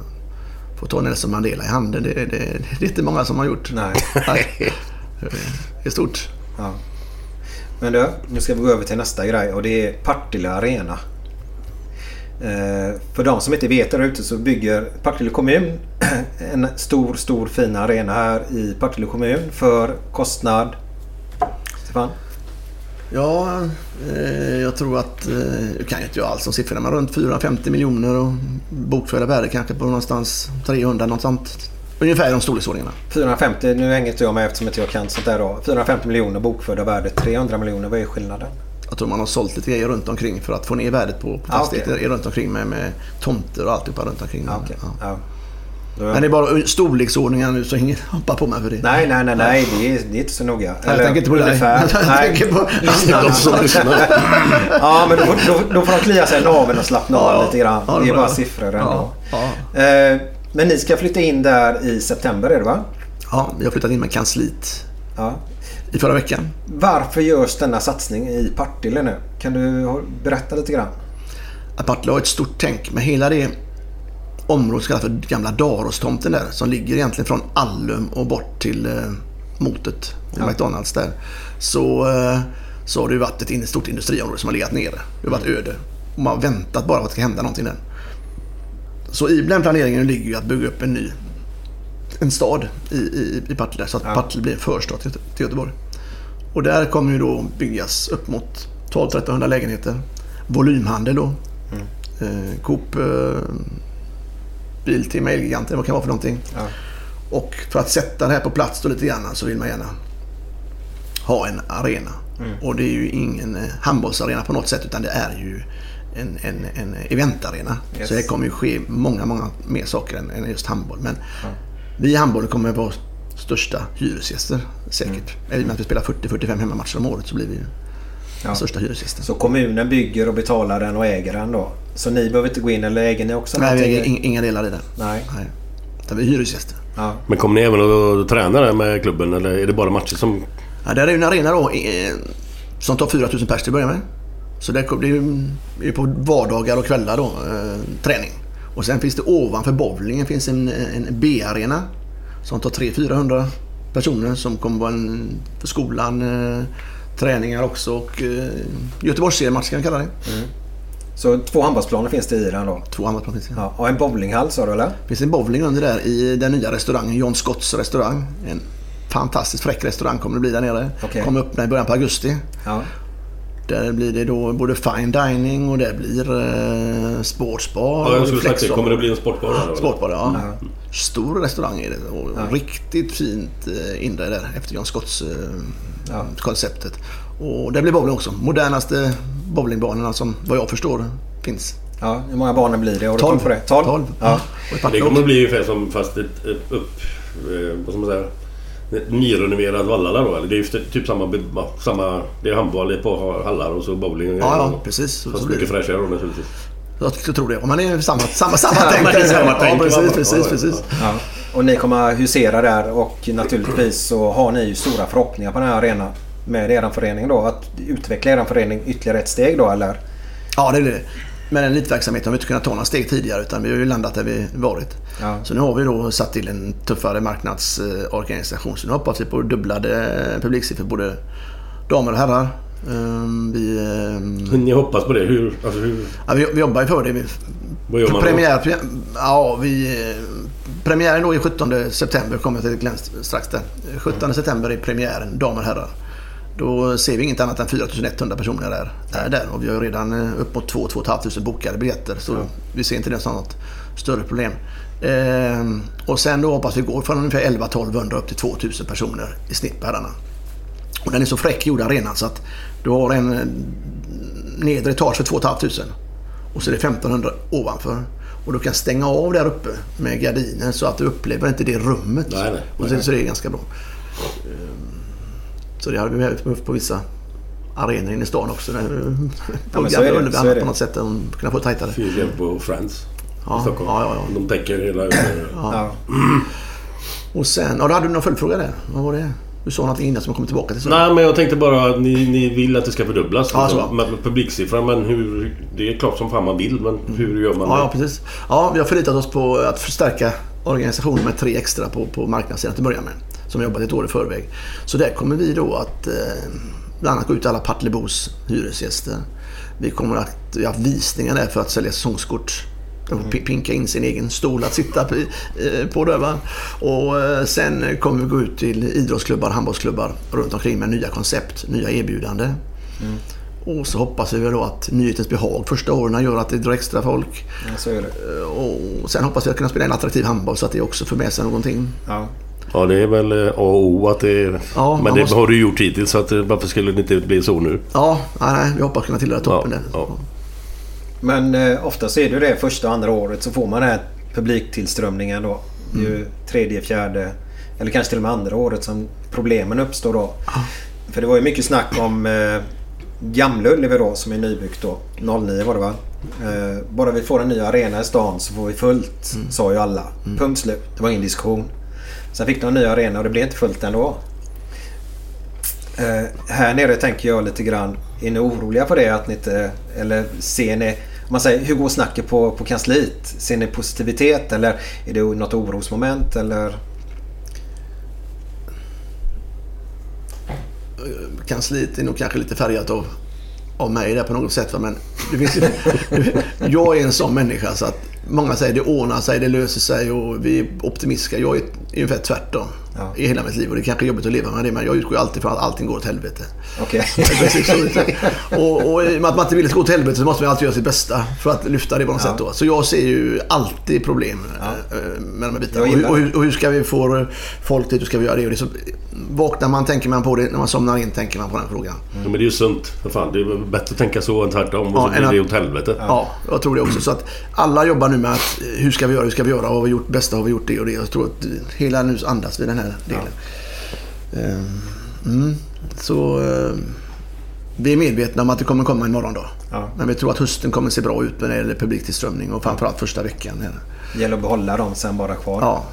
Få ta Nelson Mandela i handen, det, det, det är inte många som har gjort. Nej. Nej. Det är stort. Ja. Men du, nu ska vi gå över till nästa grej och det är Partille Arena. Eh, för de som inte vet där ute så bygger Partille kommun en stor, stor fin arena här i Partille kommun för kostnad Stefan? Ja, eh, jag tror att, eh, jag kan ju inte alls om siffrorna, men runt 450 miljoner och bokförda värde kanske på någonstans 300, något sånt. Ungefär de storleksordningarna. 450, nu hänger inte jag med eftersom inte jag kan sånt där då. 450 miljoner bokförda värde, 300 miljoner, vad är skillnaden? Jag tror man har sålt lite grejer runt omkring för att få ner värdet på, på Ah, fastigheter okej. runt omkring med, med tomter och alltihopa runt omkring. Ja, okej. Ja. Ja. Men det är bara storleksordningar nu så ingen hoppar på mig för det. Nej, nej, nej, nej. Det är, det är inte så noga. Nej, jag tänker inte på dig. Jag tänker på Lyssnarna. ja, men då, får- då, då får de klia sig i naveln och slappna av ja. lite grann. Ja, det det är bara siffror ändå. Eh, men ni ska flytta in där i september är det va? ja, vi har flyttat in med kansliet Ja. i förra veckan. Varför görs denna satsning i Partille nu? Kan du berätta lite grann? Partille har ett stort tänk med hela det området som kallas för gamla Darostomten där som ligger egentligen från Allum och bort till eh, motet Ja. McDonalds där. Så, eh, så har det varit ett in- stort industriområde som har legat nere. Det har varit öde. Och man har väntat bara på att det ska hända någonting där. Så i den planeringen ligger ju att bygga upp en ny en stad i, i, i Partille så att Partille blir en förstad till, till Göteborg. Och där kommer ju då byggas upp mot 1200-1300 lägenheter. Volymhandel då. Eh, Coop, eh, Biltema, Elgiganten, vad kan det vara för någonting. Ja. Och för att sätta det här på plats då lite grann så vill man gärna ha en arena. Och det är ju ingen eh, handbollsarena på något sätt utan det är ju en, en, en eventarena. Yes. Så det kommer ju ske många, många mer saker än, än just handboll. Men vi i handbollen kommer att vara största hyresgäster säkert. I och med att vi spelar 40-45 hemmamatcher om året så blir vi Ja. största hyresgästen. Så kommunen bygger och betalar den och äger den då? Så ni behöver inte gå in eller äger ni också Nej, vi har inga, delar i det. Nej. Nej. Utan vi är hyresgäster. Ja. Men kommer ni även att träna där med klubben eller är det bara matcher som... Ja, där är ju en arena då som tar 4 000 pers till att börja med. Så det är ju på vardagar och kvällar då, eh, träning. Och sen finns det ovanför bowlingen finns en, en B-arena som tar 300-400 personer som kommer vara en, för skolan, eh, träningar också och eh, Göteborgsserienmatch kan vi kalla det. Så två handbollsplaner finns det i den då? Två andra finns det. Ja. Och en bowlinghall sa du eller? Det finns en bowling under där i den nya restaurangen, John Scotts restaurang. En fantastiskt fräck restaurang kommer det bli där nere. Okej. Kommer öppna i början på augusti. Ja. Där blir det då både fine dining och det blir eh, sportsbar. Ja, jag skulle sagt det. Kommer det bli en sportbar eller? Sportbar, ja. Stor restaurang är det och riktigt fint eh, inre där efter John Scotts eh, Ja. konceptet. Och det blir bowling också. Modernaste bowlingbanorna som vad jag förstår finns. ja. Hur många barnen blir det? Har du koll Tolv. på det? 12? Tolv. Ja. Och ett Det kommer bli ungefär som fast ett, ett upp... Eh, vad ska man säga? Nyrenoverad Vallala då eller? Det är ju typ samma... samma det är handboll, par hallar och så bowling och Ja, ja, precis. Så, Fast så mycket fräschare då naturligtvis. Jag skulle tro det. Och man är samma, samma, samma tänk. samma Ja, precis, precis, precis. Ja. Och ni kommer husera där och naturligtvis så har ni ju stora förhoppningar på den här arenan med er förening då. Att utveckla er förening ytterligare ett steg då eller? Ja, det är det. Men en elitverksamhet har vi inte kunnat ta några steg tidigare utan vi har ju landat där vi varit. Ja. Så nu har vi då satt till en tuffare marknadsorganisation. Så nu hoppas vi på dubblade publiksiffror både damer och herrar. Ehm, Vi, ehm, Ni hoppas på det? Hur... Alltså hur... ja, vi, vi jobbar ju för det. Vad gör man då? premiär, premiär, ja, vi, eh, premiären då är 17 september, kommer jag till Glenn strax där. 17 september är premiären, damer och herrar. Då ser vi inget annat än 4100 personer där, är där och vi har redan eh, upp mot 2 500 bokade biljetter så vi ser inte det som något större problem. Ehm, och sen då hoppas vi gå från ungefär 11-1200 upp till 2000 personer i snitt på herrarna. Och den är så fräck gjord arenan så att du har en eh, nedre etage för 2 500 och så är det 1500 ovanför. Och du kan stänga av där uppe med gardiner så att du upplever inte det rummet. Nej, nej. Och så, så det är ganska bra. Ehm, Så det hade vi behövt på vissa arenor inne i stan också. På Ullevi så är annat det. på något sätt. Om kunna få tajtare. Finns ju på Friends Ja, i Stockholm. ja, ja, ja. De täcker hela... Ja. Och sen, ja, då hade du någon följdfråga där. Vad var det? Du sa någonting innan som jag kommer tillbaka till. Så. Nej, men jag tänkte bara att ni, ni vill att det ska fördubblas. Ja, så. med publiksiffran. Men hur... Det är klart som fan man vill, men hur gör man Ja, det? ja, precis. Ja, vi har förlitat oss på att förstärka organisationen med tre extra på, på marknadssidan till att börja med. Som jobbat ett år i förväg. Så där kommer vi då att eh, bland annat gå ut till alla Partillebos hyresgäster. Vi kommer att vi har haft visningar där för att sälja säsongskort De får pi- pinka in sin egen stol att sitta på, eh, på där, va? Och eh, sen kommer vi gå ut till idrottsklubbar, handbollsklubbar runt omkring med nya koncept, nya erbjudanden. Och så hoppas vi då att nyhetens behag första åren gör att det drar extra folk. Ja, så är det. Och sen hoppas vi att kunna spela en attraktiv handboll så att det också för med sig någonting. Ja. Ja, det är väl eh, A och O att det är... Ja, men det måste- har du gjort hittills så att, eh, varför skulle det inte bli så nu? Ja, nej, vi hoppas kunna tillhöra toppen Ja, ja. Men eh, oftast är det det första och andra året så får man den här publiktillströmningen då. Är ju tredje, fjärde eller kanske till och med andra året som problemen uppstår då. För det var ju mycket snack om eh, Gamla Ullevi då som är nybyggt då. 09 var det va? Eh, bara vi får en ny arena i stan så får vi fullt, sa ju alla. Punkt slut. Det var ingen diskussion. Sen fick de en ny arena och det blev inte fullt ändå. Eh, här nere tänker jag lite grann. Är ni oroliga för det? Att ni inte, eller ser ni... Om man säger, hur går snacket på, på kansliet? Ser ni positivitet eller är det något orosmoment? Eller? kansliet är nog kanske lite färgat av, av mig där på något sätt. Va? Men det finns ju, jag är en sån människa så att många säger det ordnar sig, det löser sig och vi är optimistiska. Jag är ungefär tvärtom Ja. i hela mitt liv och det är kanske är jobbigt att leva med det men jag utgår alltid från att allting går åt helvete. Så. och, och i och med att man inte vill att det ska gå åt helvete så måste man alltid göra sitt bästa för att lyfta det på något Ja. sätt. Då. Så jag ser ju alltid problem eh, med de här bitarna. Och, hur- och, hur, och hur ska vi få folk dit? Hur ska vi göra det? Och det är så, vaknar man tänker man på det, när man somnar in tänker man på den frågan. Ja, men det är ju sunt. För fan, det är bättre att tänka så än tvärtom. Och Ja, så blir det åt helvete. Ja, jag tror det också. Så att alla jobbar nu med att eh, hur ska vi göra, hur ska vi göra, har vi gjort bästa, har vi gjort det och det. Jag tror att hela nu andas vi den här delen. Ehm, Mm. Så eh, vi är medvetna om att det kommer komma en morgondag. Ja. Men vi tror att hösten kommer se bra ut när det gäller publiktillströmning och framförallt första veckan. Det gäller att behålla dem sen bara kvar. Ja.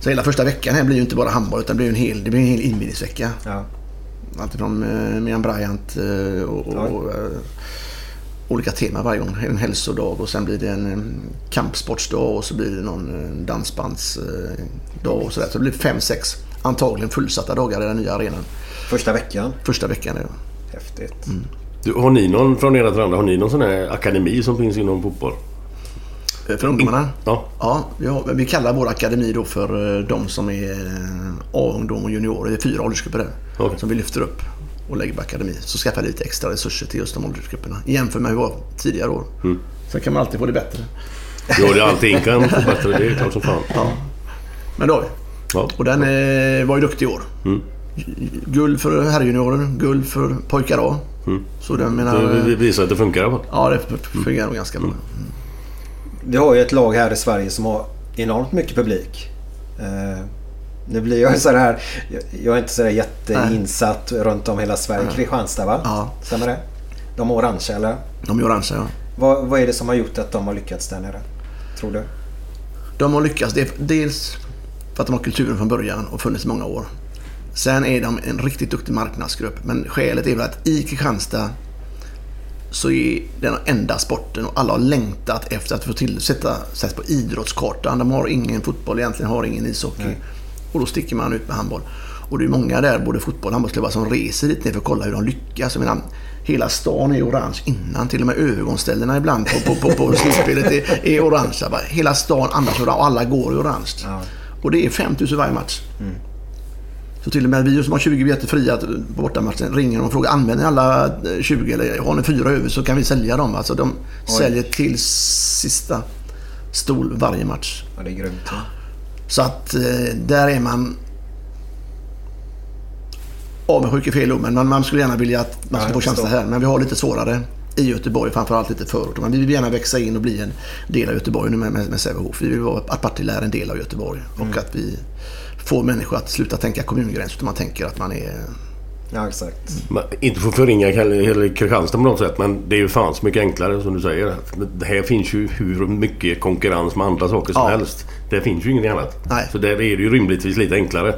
Så hela första veckan här blir ju inte bara handboll utan det blir en hel, det blir en hel invigningsvecka. Ja. Alltifrån eh, Miriam Bryant eh, och, och eh, olika teman varje gång. En hälsodag och sen blir det en eh, kampsportsdag och så blir det någon eh, dansbandsdag och sådär. Så det blir fem, sex antagligen fullsatta dagar i den nya arenan. Första veckan. Första veckan. Ja. Häftigt. Du, har ni någon, från era andra, har ni någon sån här akademi som finns inom fotboll? Eh, För ungdomarna? Ja. Ja, vi, har, vi kallar vår akademi då för de som är A-ungdom och juniorer. Det är fyra åldersgrupper där. Okej. Som vi lyfter upp och lägger på akademi. Så skaffar lite extra resurser till just de åldersgrupperna. Jämfört med hur det var tidigare år. Mm. Sen kan man alltid få det bättre. Ja, det allting kan få bättre. Det är klart som fan. Ja. Men det har vi. Ja. Och den eh, var ju duktig i år. Mm. Guld för herrjuniorer, guld för pojkar A. Så den menar... Det visar att det funkar i. Ja, det fungerar nog ganska bra. Vi har ju ett lag här i Sverige som har enormt mycket publik. Nu blir jag så här, jag, är inte så där jätteinsatt runt om hela Sverige. Kristianstad va? Ja. Stämmer det? De är orange eller? De är orangea, ja. Vad, vad är det som har gjort att de har lyckats där nere? Tror du? De har lyckats. Det är dels för att de har kulturen från början och funnits i många år. Sen är de en riktigt duktig marknadsgrupp. Men skälet är väl att i Kristianstad så är den enda sporten och alla har längtat efter att få till sätta sättas på idrottskartan. De har ingen fotboll egentligen, har ingen ishockey. Och då sticker man ut med handboll. Och det är många där, både fotboll och handbollsklubbar, som reser dit ner för att kolla hur de lyckas. Jag menar, hela stan är orange innan. Till och med övergångsställena ibland på, på, på, på slutspelet är, är orange. Bara Hela stan orange och alla går i orange. Och det är 5000 varje match. Så till och med vi som har 20 biljetter fria på bortamatchen ringer och frågar använder ni alla eh, 20 eller har ni fyra över så kan vi sälja dem. Alltså de säljer till sista stol varje match. Ja, det är grymt. Ja. Så att eh, där är man avundsjuk är fel ord, men man, man skulle gärna vilja att man Ja, skulle få chansen här. Men vi har lite svårare i Göteborg, framförallt lite förort. Men vi vill gärna växa in och bli en del av Göteborg nu med, med, med Sävehof. Vi vill vara, att Partille är en del av Göteborg Mm. och att vi får människor att sluta tänka kommungräns utan man tänker att man är... ja, exakt. Man, inte för att förringa Kristianstad på något sätt men det är ju fan så mycket enklare som du säger. Det här finns ju hur mycket konkurrens med andra saker som Ja. helst. Det finns ju ingenting annat. Nej. Så där är det ju rimligtvis lite enklare.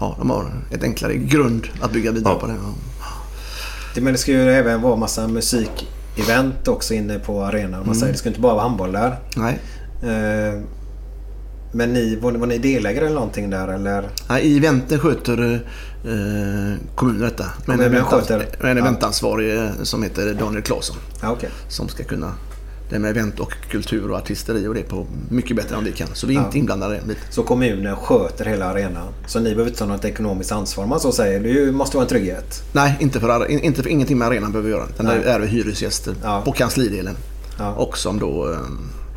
Ja, de har ett enklare grund att bygga vidare Ja. på det. Ja. Det, men det ska ju även vara massa musikevent också inne på arenan. Man säger det ska inte bara vara handboll där. Nej. Eh, men ni, var, var ni delägare eller någonting där eller? Nej, I eventen sköter eh, kommunen detta. Men en, Kommunen eventans- sköter- en ja. eventansvarig eh, som heter Daniel Claesson. Ja, okej. Som ska kunna det med event och kultur och artisteri och det på mycket bättre än vi kan. Så vi är Ja. inte inblandade i den. Så kommunen sköter hela arenan. Så ni behöver inte ta något ekonomiskt ansvar man så säger. Det måste vara en trygghet. Nej, inte för, inte för ingenting med arenan behöver vi göra. Utan Nej. är vi hyresgäster Ja. på kanslidelen. Ja. Och som då eh,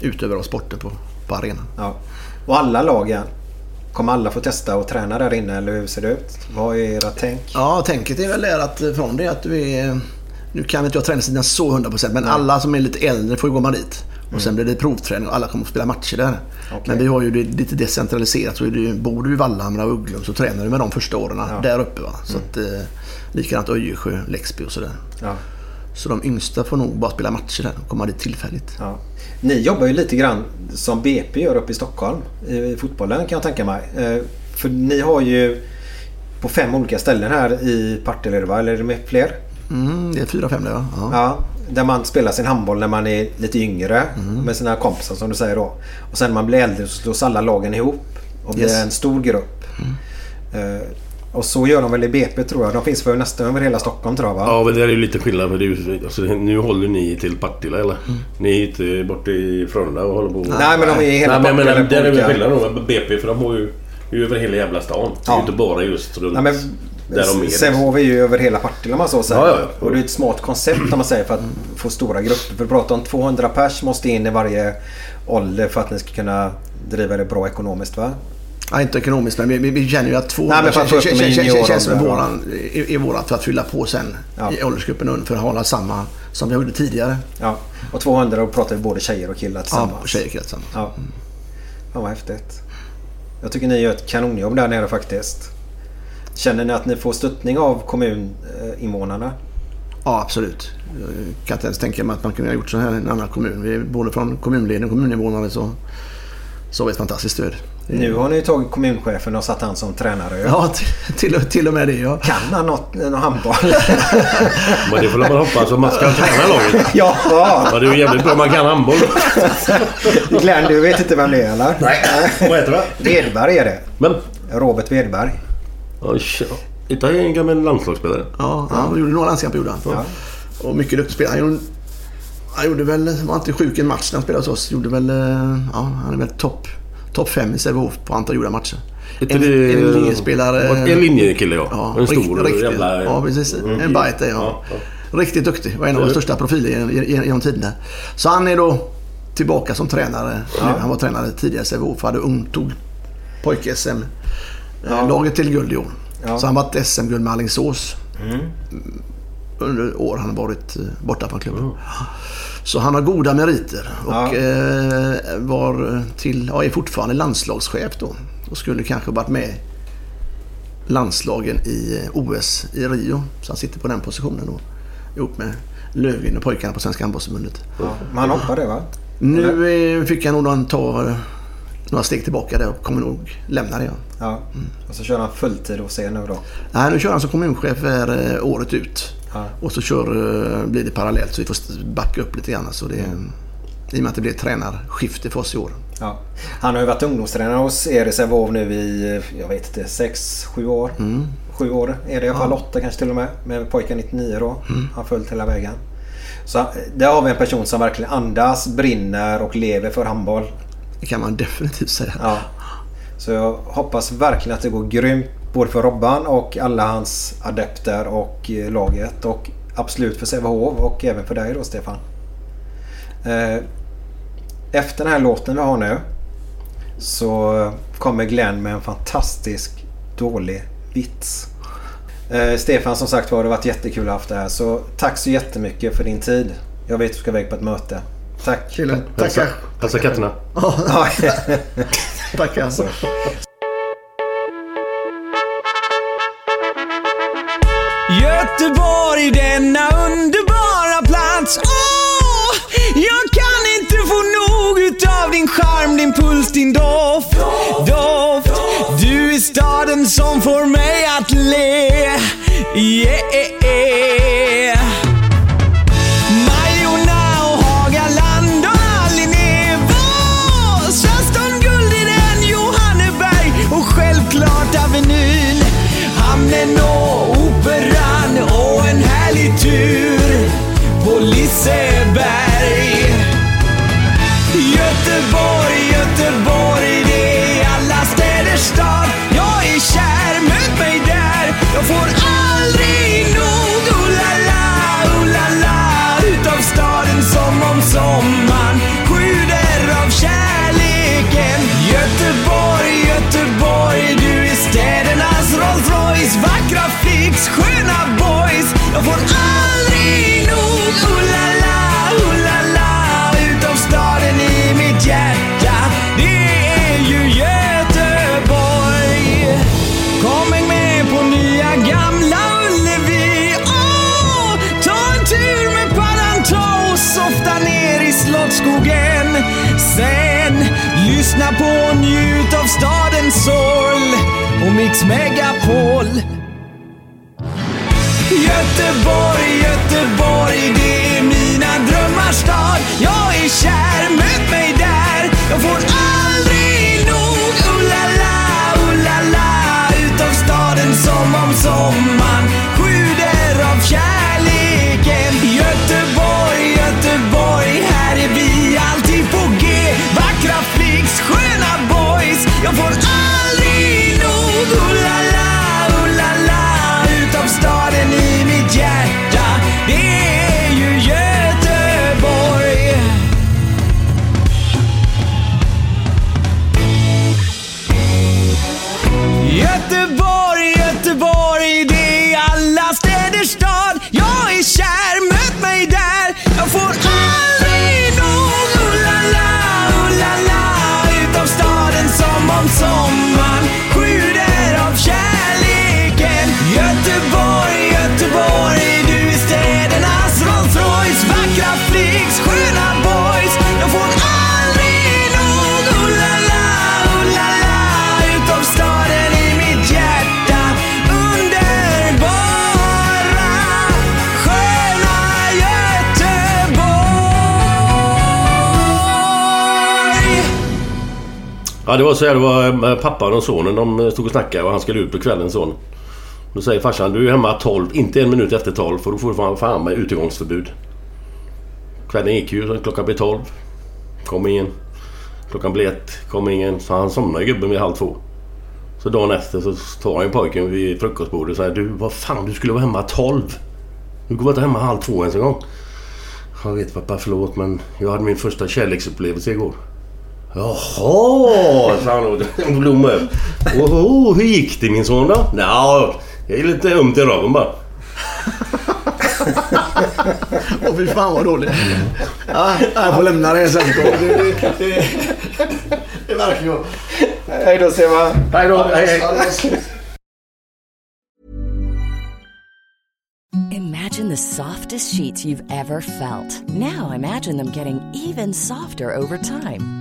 utövar sporten på, på arenan. Ja. Och alla lagen, kommer alla få testa och träna där inne eller hur ser det ut? Vad är era tänk? Ja, tänket är väl att från det att du är... Nu kan inte jag träningstiden så 100% men alla som är lite äldre får ju komma dit. Och sen blir det provträning och alla kommer att spela matcher där. Okej. Men vi har ju det lite decentraliserat. Så du, bor du i Vallhamra och Ugglum så tränar du med de första åren där uppe. Va? Så att, eh, likadant Öjersjö, Läxby och sådär. Ja. Så de yngsta får nog bara spela matcher där och komma dit tillfälligt. Ja. Ni jobbar ju lite grann som BP gör uppe i Stockholm i fotbollen kan jag tänka mig. Eh, För ni har ju på fem olika ställen här i Partille eller är det med fler? Mm, det är fyra, fem där va? Ja. Ja, där man spelar sin handboll när man är lite yngre Mm. med sina kompisar som du säger då. Och sen när man blir äldre så slås alla lagen ihop och blir Yes. Mm. en stor grupp. Eh, och så gör de väl i BP tror jag. De finns väl nästan över hela Stockholm tror jag va? Ja, men det är ju lite skillnad. För det är alltså, nu håller ni till Partille eller? Mm. Ni är inte borta i Frölunda och håller på... Nej, men de är hela Nej, men Partille där är väl olika- skillnad då med BP för de har ju... Ju över hela jävla stan. Det är Ja. ju inte bara just runt Nej, men är. liksom. Sävehof är ju över hela Partille om man så säger. Ja, ja, ja. Och det är ett smart koncept om man säger för att få stora grupper. För att prata om 200 pers måste in i varje ålder för att ni ska kunna driva det bra ekonomiskt va? Ja, inte ekonomiskt men vi, vi, känner ju att två Nej, dem i känns, känns som våran, i, i vårat för att fylla på sen Ja. i åldersgruppen under för att hålla samma som vi gjorde tidigare. Ja. Och 200 då pratar vi både tjejer och killar Ja, tillsammans. på tjejer tillsammans. Ja. Fan vad häftigt. Jag tycker ni gör ett kanonjobb där nere faktiskt. Känner ni att ni får stöttning av kommuninvånarna? Ja, absolut. Jag kan inte ens tänka mig att man kunde ha gjort så här i en annan kommun. Vi är både från kommunledning och kommuninvånare så, så har vi ett fantastiskt stöd. Nu har ni ju tagit kommunchefen och satt han som tränare. Ja, till, till, och- med det ja. Kan han något, någon handboll? Men det får man hoppas om man ska träna laget. ja! Ja, det är ju jävligt bra om man kan handboll. Glenn, du vet inte vem det är eller? Nej, vad heter det? Vedberg är det. Men... Robert Vedberg. Ja, tja. Inte en gammal landslagsspelare. Ja, han gjorde några landskamper gjorde han. Ja. Och mycket duktig spelare. Han gjorde, han gjorde väl, var inte sjuk en match när han spelade hos oss. Gjorde väl, eh, ja, han är väl topp top fem i Sävehof på antal gjorda matcher. En, det- en linjespelare. En linjekille ja. Ja, en stor rikt- riktigt. jävla... Ja, precis. En bite ja. Riktigt duktig och en av de största profiler genom- tiderna. Så han är då tillbaka som tränare. nu. Han var tränare tidigare i Sävehof. Hade ung, tog pojk-SM. Ja. Laget till guld i år. Ja. Så han var SM-guld med Alingsås. Mm. Under år han har varit eh, borta från klubben. Så han har goda meriter och Ja. eh, var till, ja, är fortfarande landslagschef då. Och skulle kanske varit med landslagen i eh, OS i Rio. Så han sitter på den positionen då. Ihop med Lövgren och pojkarna på Svenska handbollsförbundet. Ja. Men han hoppar det va? Nu eh, fick han nog ta några steg tillbaka där och kommer nog lämna det. Ja. Ja. Och så kör han fulltid hos er nu då. Nej, nu kör han som kommunchef här, året ut. Ja. Och så kör, eh, blir det parallellt så vi får backa upp lite grann. Så det, I och med att det blir tränarskifte för oss i år. Ja. Han har ju varit ungdomstränare hos er i Sävehof nu i, jag vet inte, 6-7 år. Mm. Sju år är det i alla fall. Åtta kanske till och med. Med pojken 99 då. Mm. Han följt hela vägen. Så eh, där har vi en person som verkligen andas, brinner och lever för handboll. Det kan man definitivt säga. Ja. Så jag hoppas verkligen att det går grymt både för Robban och alla hans adepter och eh, laget. Och absolut för Sävehof och även för dig då Stefan. Eh, Efter den här låten vi har nu så kommer Glenn med en fantastisk dålig vits. Eh, Stefan som sagt var det har varit jättekul att ha haft det här. Så tack så jättemycket för din tid. Jag vet att du ska iväg på ett möte. Tack. Killen, tackar. hälsa katterna. Tackar. Göteborg, denna underbara plats. Åh, jag kan inte få nog utav din charm, din puls, din doft. Doft. Du är staden som får mig att le. Yeah. Lyssna på och njut av stadens sorl och Mix Megapol. Göteborg, Göteborg, det är mina drömmars stad. Jag är kär, möt mig Göteborg, Göteborg, Ja, det var så här. Det var eh, pappan och sonen. De eh, stod och snackade och han skulle ut på kvällen son. Då säger farsan, du är hemma 12, inte en minut efter 12 för då får du fan, fan med utegångsförbud. Kvällen gick ju, klockan blev 12. Kom ingen. Klockan blev ett, kom ingen. Så han somnade gubben vid halv två. Så dagen efter så tar han ju pojken vid frukostbordet och säger du vad fan du skulle vara hemma 12. Du går inte hemma halv två ens en gång. Jag vet pappa förlåt men jag hade min första kärleksupplevelse igår. Jaha, sa han och blommade upp. Oho, hur gick det min son då? Nja, jag är lite ömt i röven bara. Åh fy fan vad dåligt. Ja, jag får lämna det sen. Det, verkar ju... Hej då Seva. Hej då. Hej, hej. Imagine the softest sheets you've ever felt. Now imagine them getting even softer over time.